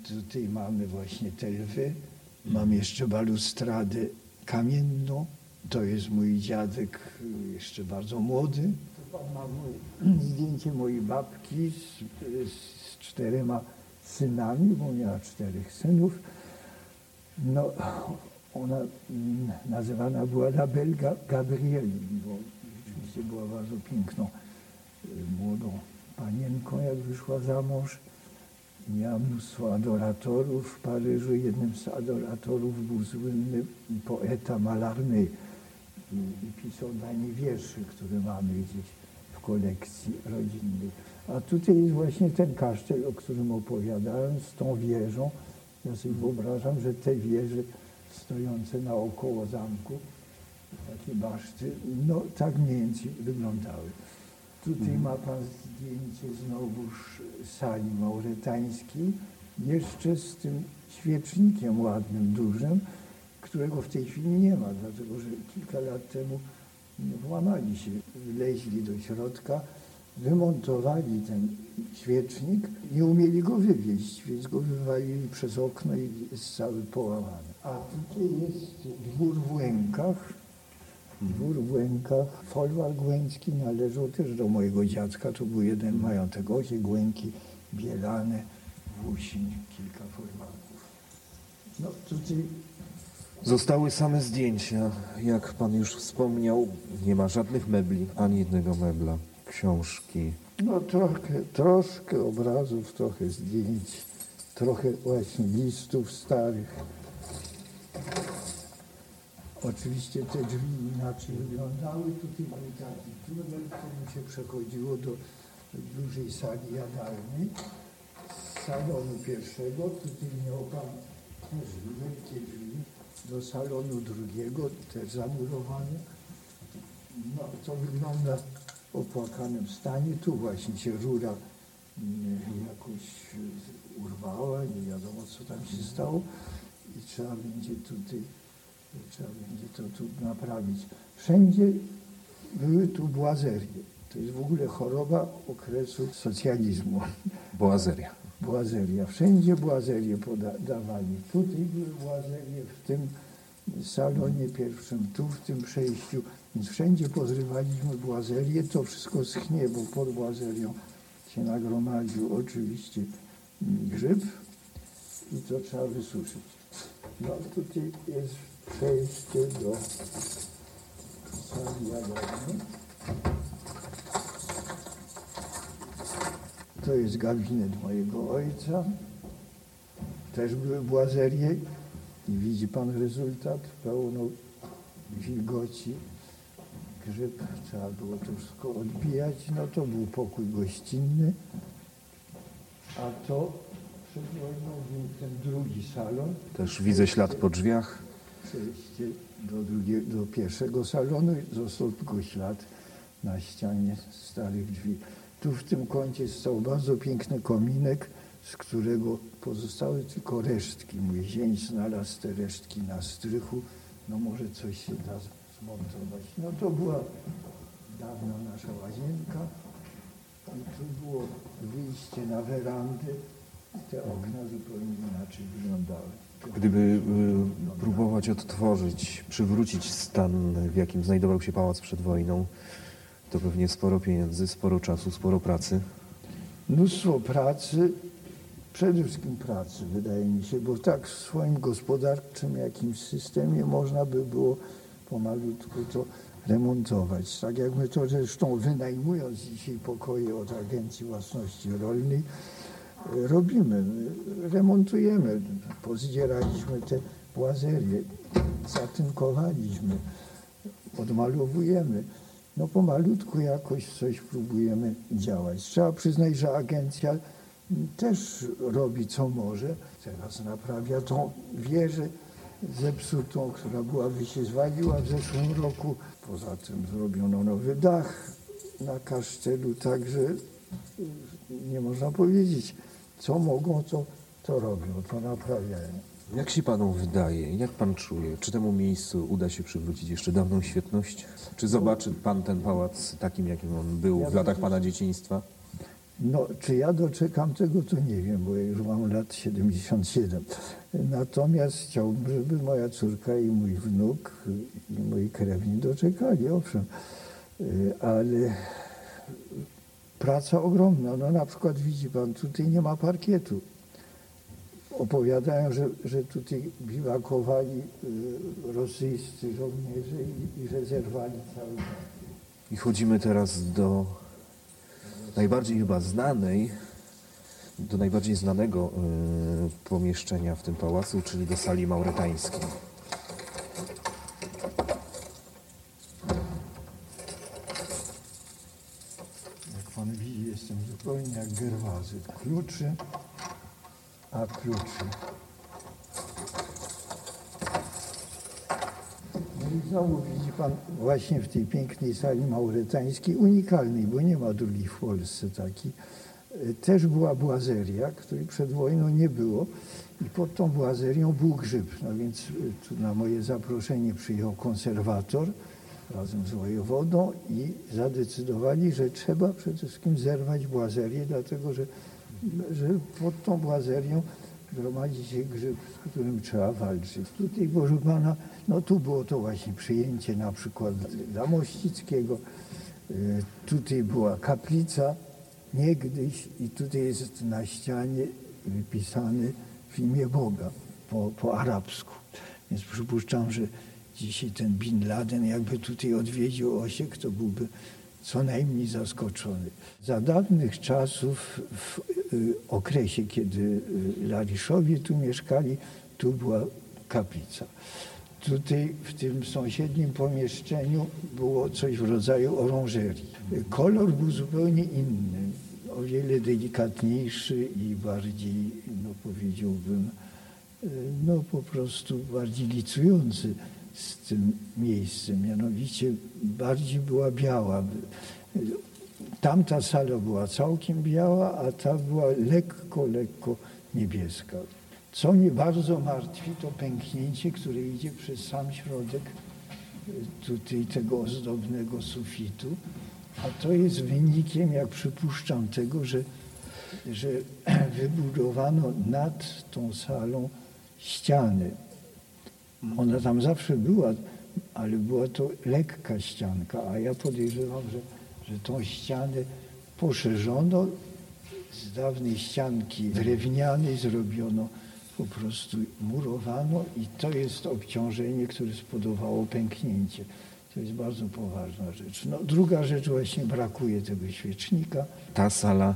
Tutaj mamy właśnie te lwy. Mam jeszcze balustradę kamienną. To jest mój dziadek, jeszcze bardzo młody. To pan ma moje, zdjęcie mojej babki z, z czterema synami, bo miała czterech synów. No, ona mm, nazywana była Label Ga- Gabrieli, bo rzeczywiście była bardzo piękną y, młodą panienką, jak wyszła za mąż. Miała mnóstwo adoratorów w Paryżu. Jednym z adoratorów był słynny poeta Malarny i, pisał dla niej wiersze, które mamy gdzieś w kolekcji rodzinnej. A tutaj jest właśnie ten kasztel, o którym opowiadałem, z tą wieżą. Ja sobie wyobrażam, że te wieże stojące naokoło zamku, takie baszty, no tak mniej więcej wyglądały. Tutaj ma pan zdjęcie znowuż sali mauretańskiej, jeszcze z tym świecznikiem ładnym, dużym, którego w tej chwili nie ma, dlatego że kilka lat temu włamali się, wleźli do środka, wymontowali ten świecznik, nie umieli go wywieźć, więc go wywalili przez okno i jest cały połamany. A tutaj jest dwór w Łękach, Dwór w Głękach. Folwark Głęcki należał też do mojego dziadka. To był jeden majątek. Osie Głęki, Bielane, Włósin, kilka folwarków. No tutaj Zostały same zdjęcia. Jak pan już wspomniał, nie ma żadnych mebli, ani jednego mebla. Książki. no trochę, troszkę obrazów, trochę zdjęć, trochę właśnie listów starych. Oczywiście te drzwi inaczej wyglądały. Tutaj był taki tunel, którym się przechodziło do dużej sali jadalnej. Z salonu pierwszego, tutaj miał pan też wielkie drzwi, do salonu drugiego, też zamurowane. No, to wygląda w opłakanym stanie. Tu właśnie się rura mm, jakoś urwała, nie wiadomo co tam się stało i trzeba będzie tutaj, trzeba będzie to tu naprawić. Wszędzie były tu błazerie. To jest w ogóle choroba okresu socjalizmu. Boazeria. Błazeria. Wszędzie błazerie podawali. Tutaj były błazerie, w tym salonie pierwszym, tu w tym przejściu. Więc wszędzie pozrywaliśmy błazerie. To wszystko schnie, bo pod błazerią się nagromadził oczywiście grzyb i to trzeba wysuszyć. No tutaj jest przejście do sali jadalnej. To jest gabinet mojego ojca. Też były błazerie i widzi pan rezultat, pełno wilgoci, grzyb, trzeba było to wszystko odbijać. No to był pokój gościnny, a to przed wojną był ten drugi salon, Też widzę ślad po drzwiach. Przejście do, drugie, do pierwszego salonu i został tylko ślad na ścianie starych drzwi. Tu w tym kącie stał bardzo piękny kominek, z którego pozostały tylko resztki. Mój zięć znalazł te resztki na strychu. No może coś się da zmontować. No to była dawna nasza łazienka. I tu było wyjście na werandę. Te okna zupełnie inaczej wyglądały. Gdyby y, próbować odtworzyć, przywrócić stan, w jakim znajdował się pałac przed wojną, to pewnie sporo pieniędzy, sporo czasu, sporo pracy. mnóstwo pracy, przede wszystkim pracy, wydaje mi się, bo tak w swoim gospodarczym jakimś systemie można by było pomalutku to remontować. Tak jak my to zresztą wynajmując dzisiaj pokoje od Agencji Własności Rolnej, robimy, My remontujemy, pozdzieraliśmy te błazerie, zatynkowaliśmy, odmalowujemy. No pomalutku jakoś coś próbujemy działać. Trzeba przyznać, że agencja też robi co może. Teraz naprawia tą wieżę zepsutą, która byłaby się zwaliła w zeszłym roku. Poza tym zrobiono nowy dach na kasztelu, także nie można powiedzieć, co mogą, to, to robią, to naprawiają. Jak się panu wydaje, jak pan czuje, czy temu miejscu uda się przywrócić jeszcze dawną świetność? Czy zobaczy pan ten pałac takim, jakim on był Ja w latach pana dzieciństwa? No, czy ja doczekam tego, to nie wiem, bo ja już mam lat 77. Natomiast chciałbym, żeby moja córka i mój wnuk i moi krewni doczekali, owszem. Y, Ale praca ogromna. No na przykład widzi pan, tutaj nie ma parkietu. Opowiadają, że, że tutaj biwakowali y, rosyjscy żołnierze i, i że zerwali cały I chodzimy teraz do najbardziej chyba znanej, do najbardziej znanego y, pomieszczenia w tym pałacu, czyli do sali mauretańskiej. Jak pan widzi, jestem zupełnie jak Gerwazy. Kluczy, a kluczy. No i znowu widzi pan właśnie w tej pięknej sali mauretańskiej, unikalnej, bo nie ma drugiej w Polsce takiej, też była błazeria, której przed wojną nie było i pod tą błazerią był grzyb. No więc tu na moje zaproszenie przyjechał konserwator razem z wojewodą i zadecydowali, że trzeba przede wszystkim zerwać błazerię, dlatego że, że pod tą błazerią gromadzi się grzyb, z którym trzeba walczyć. Tutaj, proszę pana, no tu było to właśnie przyjęcie na przykład dla Mościckiego. Y, Tutaj była kaplica niegdyś i tutaj jest na ścianie wypisany w imię Boga po, po arabsku. Więc przypuszczam, że dzisiaj ten Bin Laden jakby tutaj odwiedził Osiek, to byłby co najmniej zaskoczony. Za dawnych czasów, w y, okresie, kiedy y, Lariszowie tu mieszkali, tu była kaplica. Tutaj w tym sąsiednim pomieszczeniu było coś w rodzaju orążerii. Kolor był zupełnie inny, o wiele delikatniejszy i bardziej, no powiedziałbym, y, no po prostu bardziej licujący z tym miejscem. Mianowicie bardziej była biała. Tamta sala była całkiem biała, a ta była lekko, lekko niebieska. Co mnie bardzo martwi, to pęknięcie, które idzie przez sam środek y, tutaj tego ozdobnego sufitu. A to jest wynikiem, jak przypuszczam, tego, że, że wybudowano nad tą salą ściany. Ona tam zawsze była, ale była to lekka ścianka, a ja podejrzewam, że, że tą ścianę poszerzono. Z dawnej ścianki drewnianej zrobiono po prostu murowano i to jest obciążenie, które spowodowało pęknięcie. To jest bardzo poważna rzecz. No, druga rzecz właśnie brakuje tego świecznika. Ta sala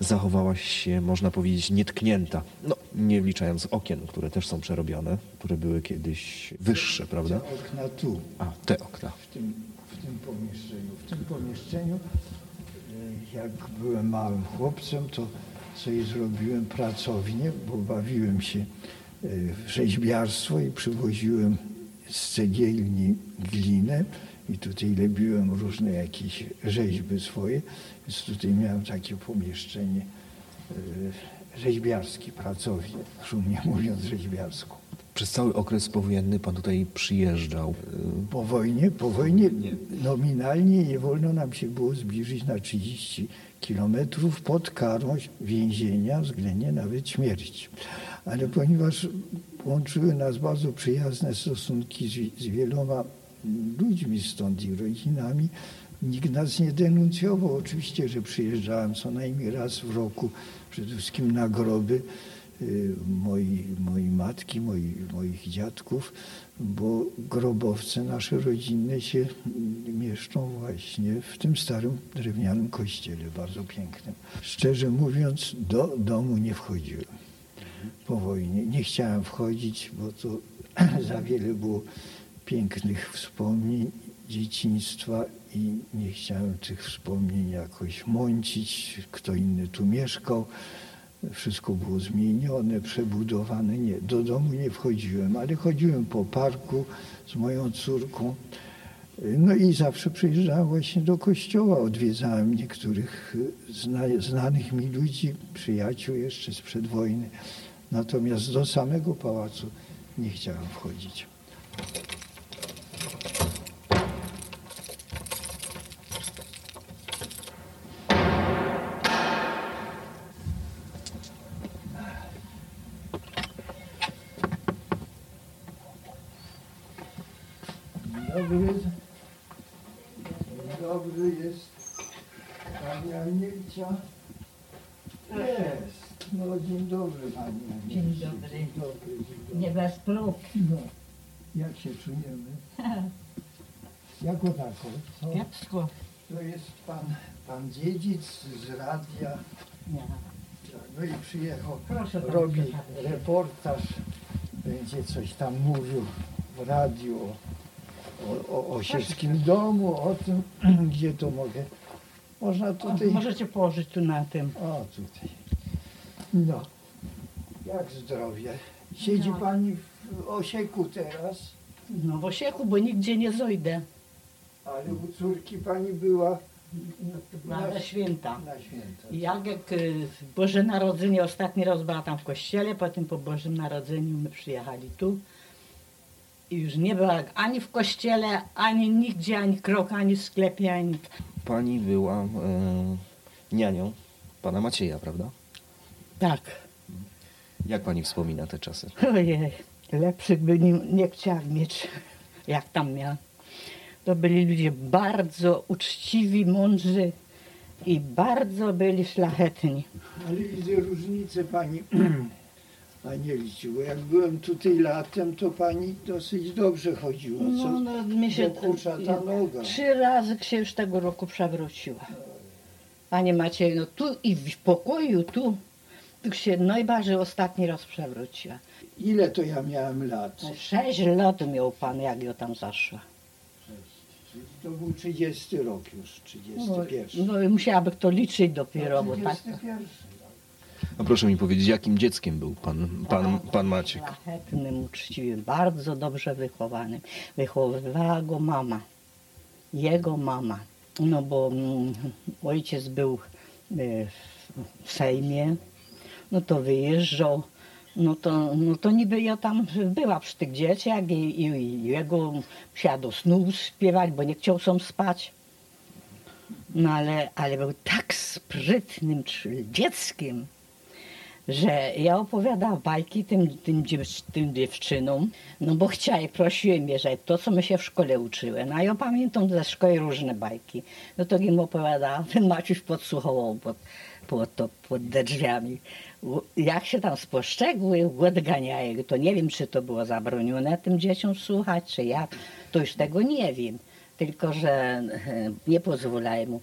zachowała się, można powiedzieć, nietknięta. No, nie wliczając okien, które też są przerobione, które były kiedyś wyższe, prawda? Te okna tu, A, te okna. w tym, w tym pomieszczeniu. W tym pomieszczeniu, e, jak byłem małym chłopcem, to sobie zrobiłem pracownię, bo bawiłem się e, w rzeźbiarstwo i przywoziłem z cegielni glinę i tutaj lebiłem różne jakieś rzeźby swoje, więc tutaj miałem takie pomieszczenie e, rzeźbiarskie, pracownię, szumnie mówiąc rzeźbiarską. Przez cały okres powojenny pan tutaj przyjeżdżał. Po wojnie, po wojnie nominalnie nie wolno nam się było zbliżyć na 30 kilometrów pod karą więzienia, względnie nawet śmierci. Ale ponieważ łączyły nas bardzo przyjazne stosunki z, z wieloma ludźmi stąd i rodzinami, nikt nas nie denuncjował. Oczywiście, że przyjeżdżałem co najmniej raz w roku, przede wszystkim na groby y, mojej, matki, moi, moich dziadków, bo grobowce nasze rodzinne się mm, mieszczą właśnie w tym starym drewnianym kościele, bardzo pięknym. Szczerze mówiąc, do domu nie wchodziłem po wojnie. Nie chciałem wchodzić, bo to za wiele było pięknych wspomnień dzieciństwa i nie chciałem tych wspomnień jakoś mącić. Kto inny tu mieszkał. Wszystko było zmienione, przebudowane. Nie, do domu nie wchodziłem, ale chodziłem po parku z moją córką. No i zawsze przyjeżdżałem właśnie do kościoła, odwiedzałem niektórych zna, znanych mi ludzi, przyjaciół jeszcze sprzed wojny. Natomiast do samego pałacu nie chciałem wchodzić. dobry. Dzień dobry jest pani Anielcia. Dzień dobry pani. Dzień dobry. Dzień dobry, dzień dobry. Nie bez prób. No, jak się czujemy? Jako tako, co? Kiepsko. To jest pan, pan dziedzic z radia. Nie. No i przyjechał, Proszę robi reportaż, będzie coś tam mówił w radiu o, o, o domu, o tym, gdzie to mogę. Można O, tutaj... możecie położyć tu na tym. O, tutaj. No, jak zdrowie. Siedzi No. pani w osieku teraz, No w Osieku, bo nigdzie nie zojdę. ale u córki pani była była na święta. na święta. I Jak jak, y, Boże Narodzenie, ostatni raz była tam w kościele, potem po Bożym Narodzeniu my przyjechali tu. I już nie była ani w kościele, ani nigdzie, ani krok, ani w sklepie, ani... Pani była e, nianią pana Macieja, prawda? Tak. Jak pani wspomina te czasy? Ojej, lepszych by nie, nie chciała mieć, jak tam miała. To byli ludzie bardzo uczciwi, mądrzy i bardzo byli szlachetni. Ale widzę różnicę pani Anielciu, bo jak byłem tutaj latem, to pani dosyć dobrze chodziła, co? No, no, mi się Dokucza ta noga. trzy razy się już tego roku przewróciła. Panie Macieju, no tu i w pokoju, tu, tu się najbardziej ostatni raz przewróciła. Ile to ja miałem lat? Sześć lat miał pan, jak ją tam zaszła. To był 30 rok już, 31. No i musiałaby to liczyć dopiero, bo tak. 31. A proszę mi powiedzieć, jakim dzieckiem był pan, pan, pan Maciek? Szlachetnym, uczciwym, bardzo dobrze wychowanym. Wychowywała go mama, jego mama. No bo mm, ojciec był e, w Sejmie, no to wyjeżdżał. No to, no to niby ja tam była przy tych dzieciach i, i, i jego musiała do snu śpiewać, bo nie chciał sam spać. No ale, ale był tak sprytnym dzieckiem, że ja opowiadałam bajki tym, tym, tym dziewczynom, no bo chciałem, prosiłem je, że to, co my się w szkole uczyły. No a ja pamiętam ze szkoły różne bajki. No to im opowiadałam, ten Maciuś podsłuchował pod, pod, to, pod drzwiami. Jak się tam spostrzegły, odganiają. To nie wiem, czy to było zabronione tym dzieciom słuchać, czy jak. To już tego nie wiem. Tylko, że e, nie pozwalają mu.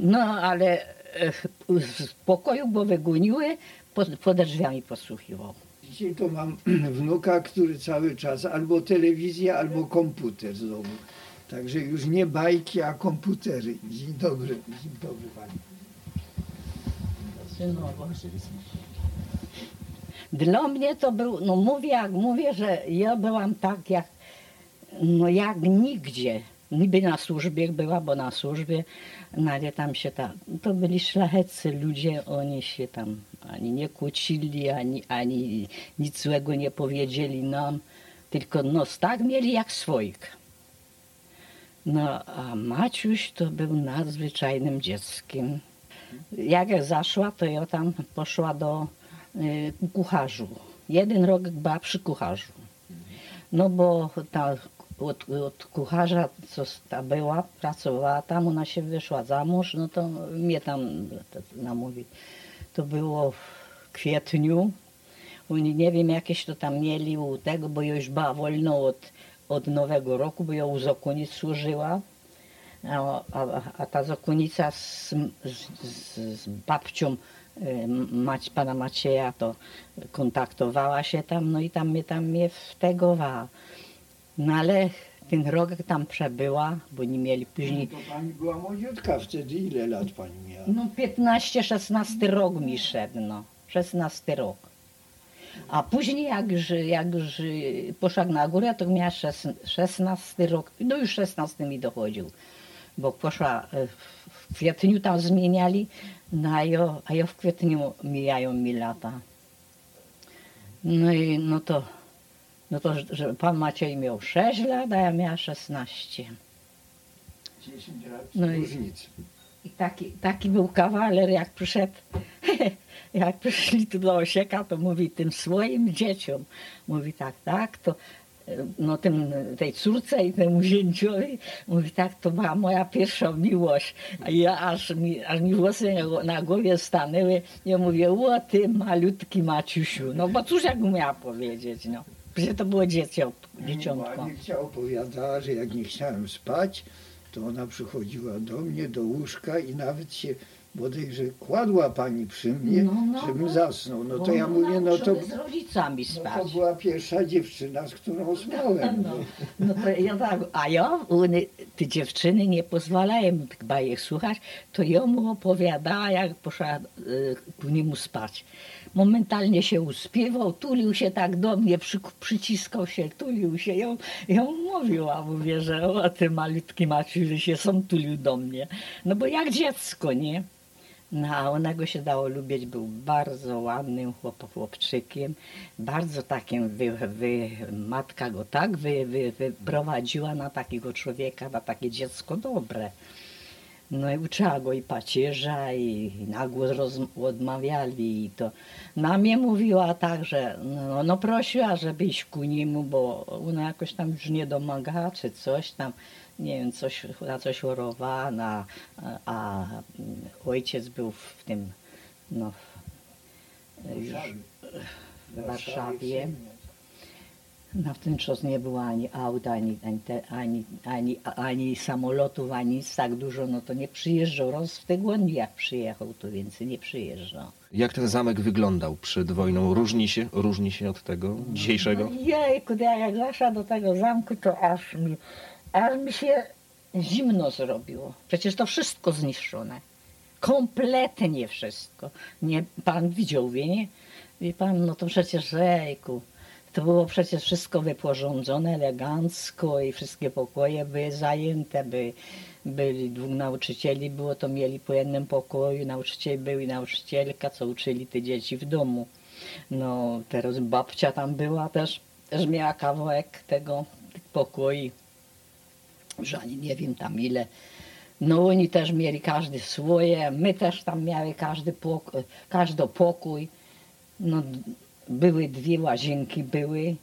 No, ale e, z pokoju, bo wygoniły, pod, pod drzwiami podsłuchiwał. Dzisiaj to mam wnuka, który cały czas albo telewizja, albo komputer z domu. Także już nie bajki, a komputery. Dzień dobry, dzień dobry pani. Dla mnie to był, no mówię jak mówię, że ja byłam tak jak, no jak nigdzie. Niby na służbie była, bo na służbie, no ale tam się tam, to byli szlachetcy ludzie, oni się tam ani nie kłócili, ani, ani nic złego nie powiedzieli nam, tylko nos tak mieli jak swoich. No a Maciuś to był nadzwyczajnym dzieckiem. Jak ja zaszła, to ja tam poszła do y, kucharzu. Jeden rok była przy kucharzu. No bo ta od, od kucharza, co ta była, pracowała tam, ona się wyszła za mąż, no to mnie tam namówi. To było w kwietniu. Oni nie wiem, jakieś to tam mieli u tego, bo już była wolno od, od nowego roku, bo ja u zakonic służyła. A, a, a ta zakonnica z, z, z, z babcią mać, pana Macieja to kontaktowała się tam, no i tam mnie tam mnie wtegowała. No ale ten rok jak tam przebyła, bo nie mieli później, To pani była młodziutka wtedy. Ile lat pani miała? no 15-16 rok mi szedł, no, 16 rok. A później jak jak poszła na górę, to miała szes- 16 rok, no już 16 mi dochodził, bo poszła e, w kwietniu tam zmieniali, no a ja, a ja w kwietniu mijają mi lata. No i no to, no to, że pan Maciej miał 6 lat, a ja miała 16. 10 lat No i- różnicy. I taki, taki był kawaler, jak przyszedł, jak przyszli tu do Osieka, to mówi tym swoim dzieciom, mówi tak, tak, to no tym, tej córce i temu zięciowi, mówi tak, to była moja pierwsza miłość. A ja aż mi, aż mi włosy na- głowie stanęły. Ja mówię, o ty malutki Maciusiu. No bo cóż jak miała powiedzieć, no. Przecież to było dzieciątko. dzieciątko. Anicia opowiadała, że jak nie chciałem spać, to ona przychodziła do mnie, do łóżka i nawet się bodajże kładła pani przy mnie, No, no, żebym no. zasnął. No Bo to ja mówię, no to, z rodzicami no spać. to była pierwsza dziewczyna, z którą spałem. No, no to ja tak, a ja, one, te dziewczyny nie pozwalają tych bajek słuchać, to ja mu opowiadała, jak poszła y, ku niemu spać. Momentalnie się uspiewał, tulił się tak do mnie, przy, przyciskał się, tulił się. Ja, ja mu mówiła, mówię, że o, ty malutki Maciu, że się sam tulił do mnie. No bo jak dziecko, nie? No, a ona go się dało lubić, był bardzo ładnym chłop, chłopczykiem, bardzo takim, wy, wy, matka go tak wy, wy, wyprowadziła na takiego człowieka, na takie dziecko dobre. No i uczyła go i pacierza, i, i na głos roz, odmawiali. I to na mnie mówiła tak, że no, no prosiła, żeby iść ku niemu, bo ona jakoś tam już nie domagała, czy coś tam, nie wiem, coś, na coś chorowała, na, a, a ojciec był w tym, no, w- już w Warszawie. No w ten czas nie było ani aut, ani, ani, ani, ani, ani samolotów, ani nic tak dużo, no to nie przyjeżdżał. Raz w tygodniu jak przyjechał, to więcej nie przyjeżdżał. Jak ten zamek wyglądał przed wojną? Różni się, różni się od tego dzisiejszego? No jejku, ja jak weszła do tego zamku, to aż mi, aż mi się zimno zrobiło. Przecież to wszystko zniszczone. Kompletnie wszystko. Nie, pan widział, wie nie? Wie pan, no to przecież jejku. To było przecież wszystko wyporządzone elegancko i wszystkie pokoje były zajęte, by, byli dwóch nauczycieli, było to mieli po jednym pokoju, nauczyciel był i nauczycielka, co uczyli te dzieci w domu. No teraz babcia tam była też, też miała kawałek tego tych pokoi, że ani nie wiem tam ile. No oni też mieli każdy swoje, my też tam miały każdy pokój, każdy pokój. No, były dwie łazienki, były.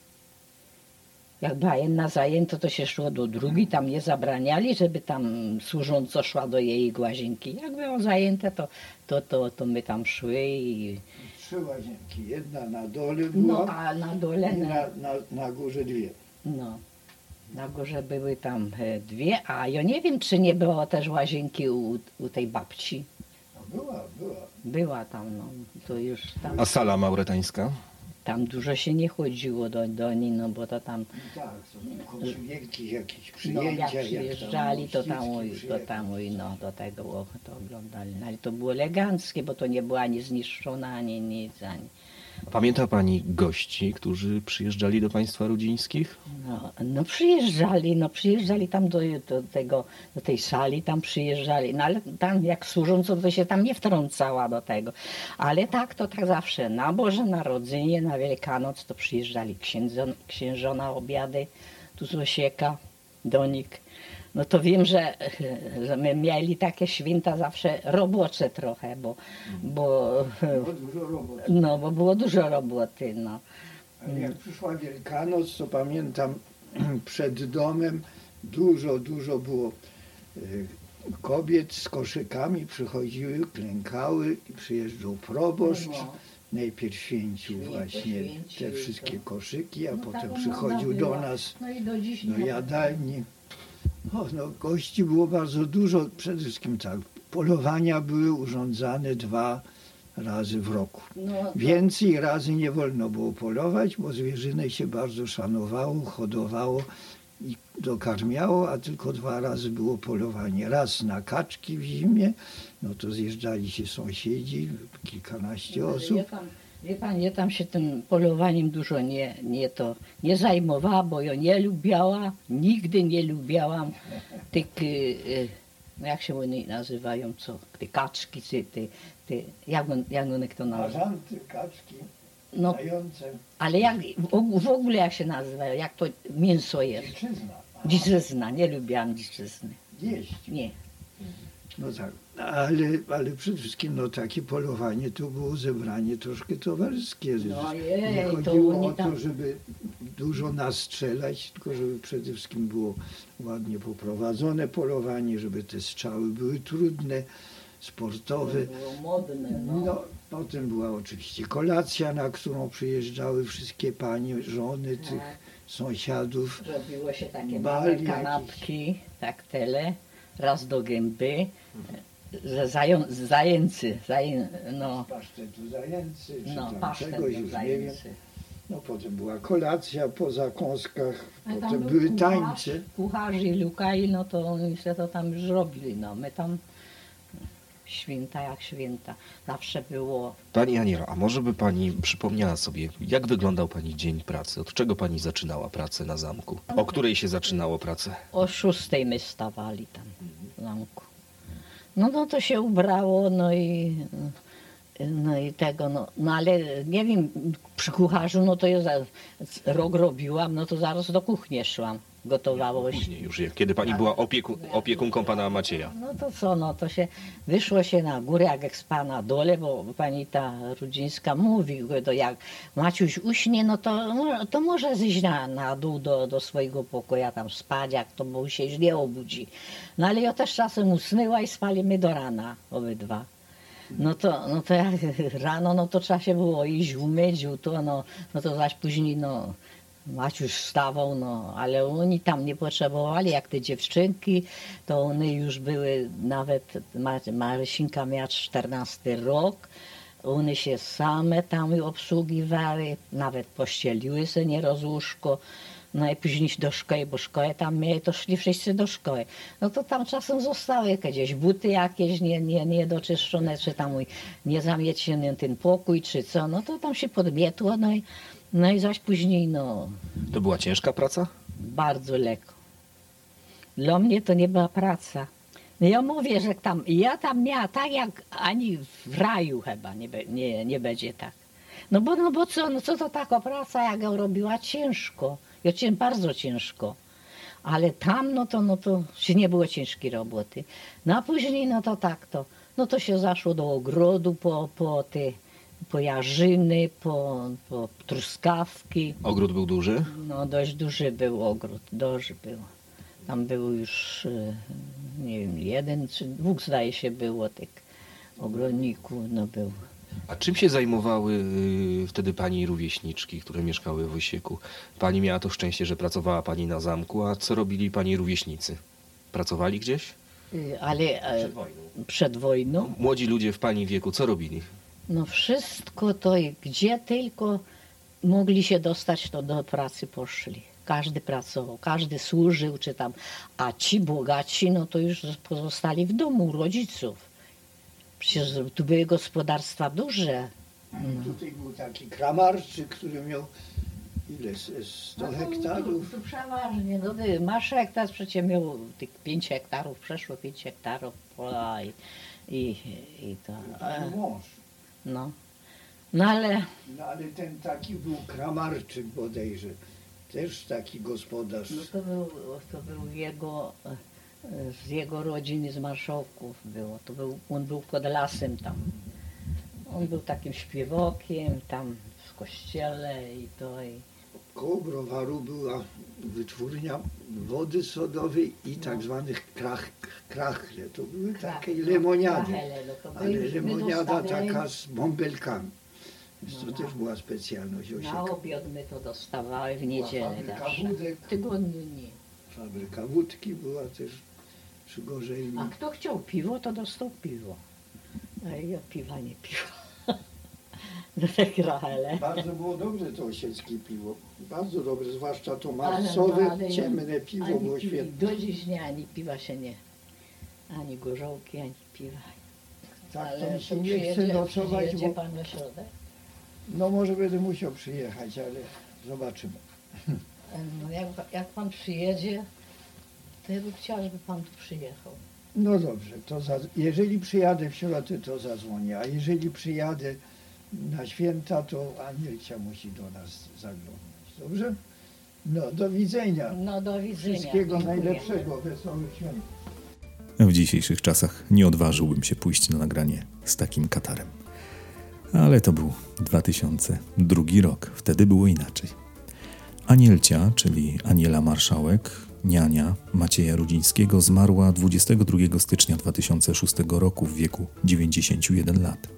Jak była jedna zajęta, to się szło do drugiej, tam nie zabraniali, żeby tam służąco szła do jej łazienki. Jak było zajęte, to, to, to, to my tam szły i Trzy łazienki, jedna na dole była no, a na dole, na, na, na górze dwie. no, na górze były tam e, dwie, a ja nie wiem, czy nie było też łazienki u, u tej babci. No była, była. Była tam, no, to już tam, A sala mauretańska? tam dużo się nie chodziło do, do niej, no bo to tam, No tak, wielkich jakichś no, przyjęcia. jak tam przyjeżdżali, to tam, oj, to tam, oj, no, do tego to oglądali. No, ale to było eleganckie, bo to nie było ani zniszczone, ani nic, ani... Pamięta pani gości, którzy przyjeżdżali do państwa rudzińskich? No, no przyjeżdżali, no przyjeżdżali tam do, do, tego, do tej sali, tam przyjeżdżali, no ale tam jak służąco to się tam nie wtrącała do tego. Ale tak to tak zawsze, na Boże Narodzenie, na Wielkanoc to przyjeżdżali księdzo, księżona obiady, tu z Osieka, Donik. No to wiem, że, że my mieli takie święta zawsze robocze trochę, bo, bo, No, dużo roboty. no, bo było dużo roboty, no. Ale jak przyszła Wielkanoc, to pamiętam przed domem dużo, dużo było y, kobiet z koszykami, przychodziły, klękały i przyjeżdżał proboszcz. No. Najpierw święcił właśnie święcił, te wszystkie to- koszyki, a No potem tak przychodził do nas No i do dziś do nie- jadalni. O, no, gości było bardzo dużo. Przede wszystkim tak, polowania były urządzane dwa razy w roku. No, Więcej razy nie wolno było polować, bo zwierzynę się bardzo szanowało, hodowało i dokarmiało, a tylko dwa razy było polowanie. Raz na kaczki w zimie, no to zjeżdżali się sąsiedzi, kilkanaście Ale osób. Wie pan, ja tam się tym polowaniem dużo nie, nie, to, nie zajmowała, bo ja nie lubiała, nigdy nie lubiałam tych, y, y, no jak się one nazywają, co, te kaczki, te, te, te jak, on, jak one to nazywa? Bażanty, kaczki, No, ale jak, w, w ogóle jak się nazywa, jak to mięso jest? dziczyzna. Dziczyzna, nie lubiłam dziczyzny. Jeść. Nie. No tak, ale, ale przede wszystkim no, takie polowanie to było zebranie troszkę towarzyskie. No nie jej, to chodziło oni o to, żeby dużo nastrzelać, tylko żeby przede wszystkim było ładnie poprowadzone polowanie, żeby te strzały były trudne, sportowe. było modne, No, potem była oczywiście kolacja, na którą przyjeżdżały wszystkie panie, żony tych Tak. sąsiadów. Robiło się takie małe kanapki, tak tyle, raz do gęby, zają, zajęcy, zaję, no, Pasztetu zajęcy, czy no tam czegoś, już nie wiem. zajęcy. No potem była kolacja po zakąskach, A potem był były kucharz, tańce. Kucharz i lukaj, no to oni się to tam już robili, no my tam święta jak święta. Zawsze było Pani Aniela, a może by pani przypomniała sobie, jak wyglądał pani dzień pracy? Od czego pani zaczynała pracę na zamku? O której się zaczynało pracę? o szóstej my stawali tam w zamku. No, no to się ubrało, no i, no i tego, no, no ale nie wiem, przy kucharzu, no to ja za, rok robiłam, no to zaraz do kuchni szłam, gotowało się. Później już, jak- kiedy pani była opieku, opiekunką pana Macieja. No to co, no to się, wyszło się na górę, jak jak spa na dole, bo pani ta Rudzińska mówi, to jak Maciuś uśnie, no to, to może zejść na, na dół do, do swojego pokoja tam spać, jak to bo się źle obudzi. No ale ja też czasem usnęła i spaliśmy do rana obydwa. No to, no to jak rano, no to trzeba się było iść, umyć, to, no, no to zaś później, no, Maciuś wstawał, no, ale oni tam nie potrzebowali, jak te dziewczynki, to one już były, nawet Ma- Marysinka miała 14 rok, one się same tam obsługiwały, nawet pościeliły sobie nieraz łóżko, no i później do szkoły, bo szkołę tam mieli, to szli wszyscy do szkoły. No to tam czasem zostały jakieś buty jakieś nie, nie, niedoczyszczone, czy tam niezamieciony ten pokój, czy co, no to tam się podmietło, no i, no i zaś później, no, To była ciężka praca? bardzo lekko. Dla mnie to nie była praca. No Ja mówię, że tam, ja tam miała tak jak ani w raju chyba nie, nie, nie będzie tak. No bo, no bo co, no co to taka praca, jak ją robiła ciężko. Ja cię bardzo ciężko. Ale tam, no to, no to się nie było ciężkiej roboty. No a później, no to tak to, no to się zaszło do ogrodu po, po te, po jarzyny, po, po truskawki. Ogród był duży? No dość duży był ogród, duży był. Tam było już, e, nie wiem, jeden czy dwóch zdaje się było tych ogrodników, no był. A czym się zajmowały y, wtedy pani rówieśniczki, które mieszkały w Osieku? Pani miała to szczęście, że pracowała pani na zamku, a co robili pani rówieśnicy? Pracowali gdzieś? Y, Ale e, wojną. przed wojną, Młodzi ludzie w pani wieku, co robili? No wszystko to, i gdzie tylko mogli się dostać, to do pracy poszli. Każdy pracował, każdy służył, czy tam, a ci bogaci, no to już pozostali w domu u rodziców. Przecież tu były gospodarstwa duże. Tutaj był taki kramarczyk, który miał ile? s- 100 hektarów. To, to przeważnie. No, ty, masz hektar, przecież miał tych 5 hektarów, przeszło 5 hektarów pola i, i, i to. e, Mąż. No. no ale No ale ten taki był kramarczyk bodajże. Też taki gospodarz. no to, był, to był jego, e, z jego rodziny, z marszałków było. To był, on był pod lasem tam. On był takim śpiewokiem tam w kościele i to. I, Koło browaru była wytwórnia wody sodowej i tak zwanych krach, krachle. To były takie no, lemoniady. no Ale lemoniada taka z bąbelkami. Więc to No, też była specjalność Na Osieka. obiad my to dostawały w niedzielę fabryka zawsze. wódek. W tygodniu nie. Fabryka wódki była też przy Gorzelni. A kto chciał piwo, to dostał piwo. A ja piwa nie piła. Bardzo było dobre to osieckie piwo. Bardzo dobre, zwłaszcza to Ale- marcowe, ale ja- ciemne piwo ani było świetne. Do dziś nie, ani piwa się nie. Ani gorzołki, ani piwa. Tak, to Ale mi się nie chce nocować, bo pan we środę? no może będę musiał przyjechać, ale zobaczymy. No jak, jak pan przyjedzie, to ja bym chciała, żeby pan tu przyjechał. No dobrze, to za, jeżeli przyjadę w środę, to zadzwonię, a jeżeli przyjadę na święta, to Anielcia musi do nas zaglądać. Dobrze? No, do widzenia. No do widzenia. Wszystkiego Dziękuję. najlepszego, wesołych świąt. W dzisiejszych czasach nie odważyłbym się pójść na nagranie z takim katarem. Ale to był 2002 rok, wtedy było inaczej. Anielcia, czyli Aniela Marszałek, niania Macieja Rudzińskiego, zmarła 22 stycznia 2006 roku w wieku 91 lat.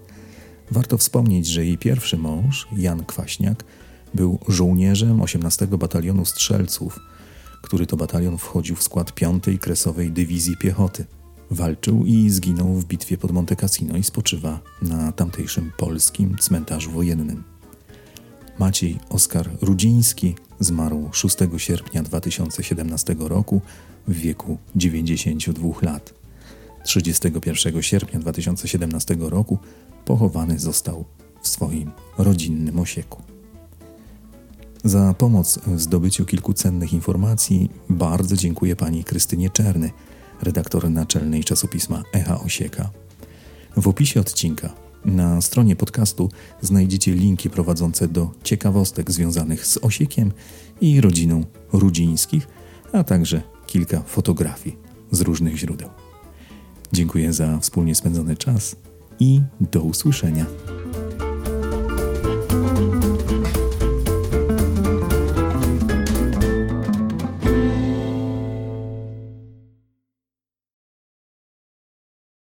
Warto wspomnieć, że jej pierwszy mąż, Jan Kwaśniak, był żołnierzem 18 Batalionu Strzelców, który to batalion wchodził w skład 5. Kresowej Dywizji Piechoty. Walczył i zginął w bitwie pod Monte Cassino i spoczywa na tamtejszym polskim cmentarzu wojennym. Maciej Oskar Rudziński zmarł 6 sierpnia 2017 roku w wieku 92 lat. 31 sierpnia 2017 roku pochowany został w swoim rodzinnym osieku. Za pomoc w zdobyciu kilku cennych informacji bardzo dziękuję pani Krystynie Czerny, redaktor naczelnej czasopisma Echa Osieka. W opisie odcinka na stronie podcastu znajdziecie linki prowadzące do ciekawostek związanych z Osiekiem i rodziną Rudzińskich, a także kilka fotografii z różnych źródeł. Dziękuję za wspólnie spędzony czas i do usłyszenia.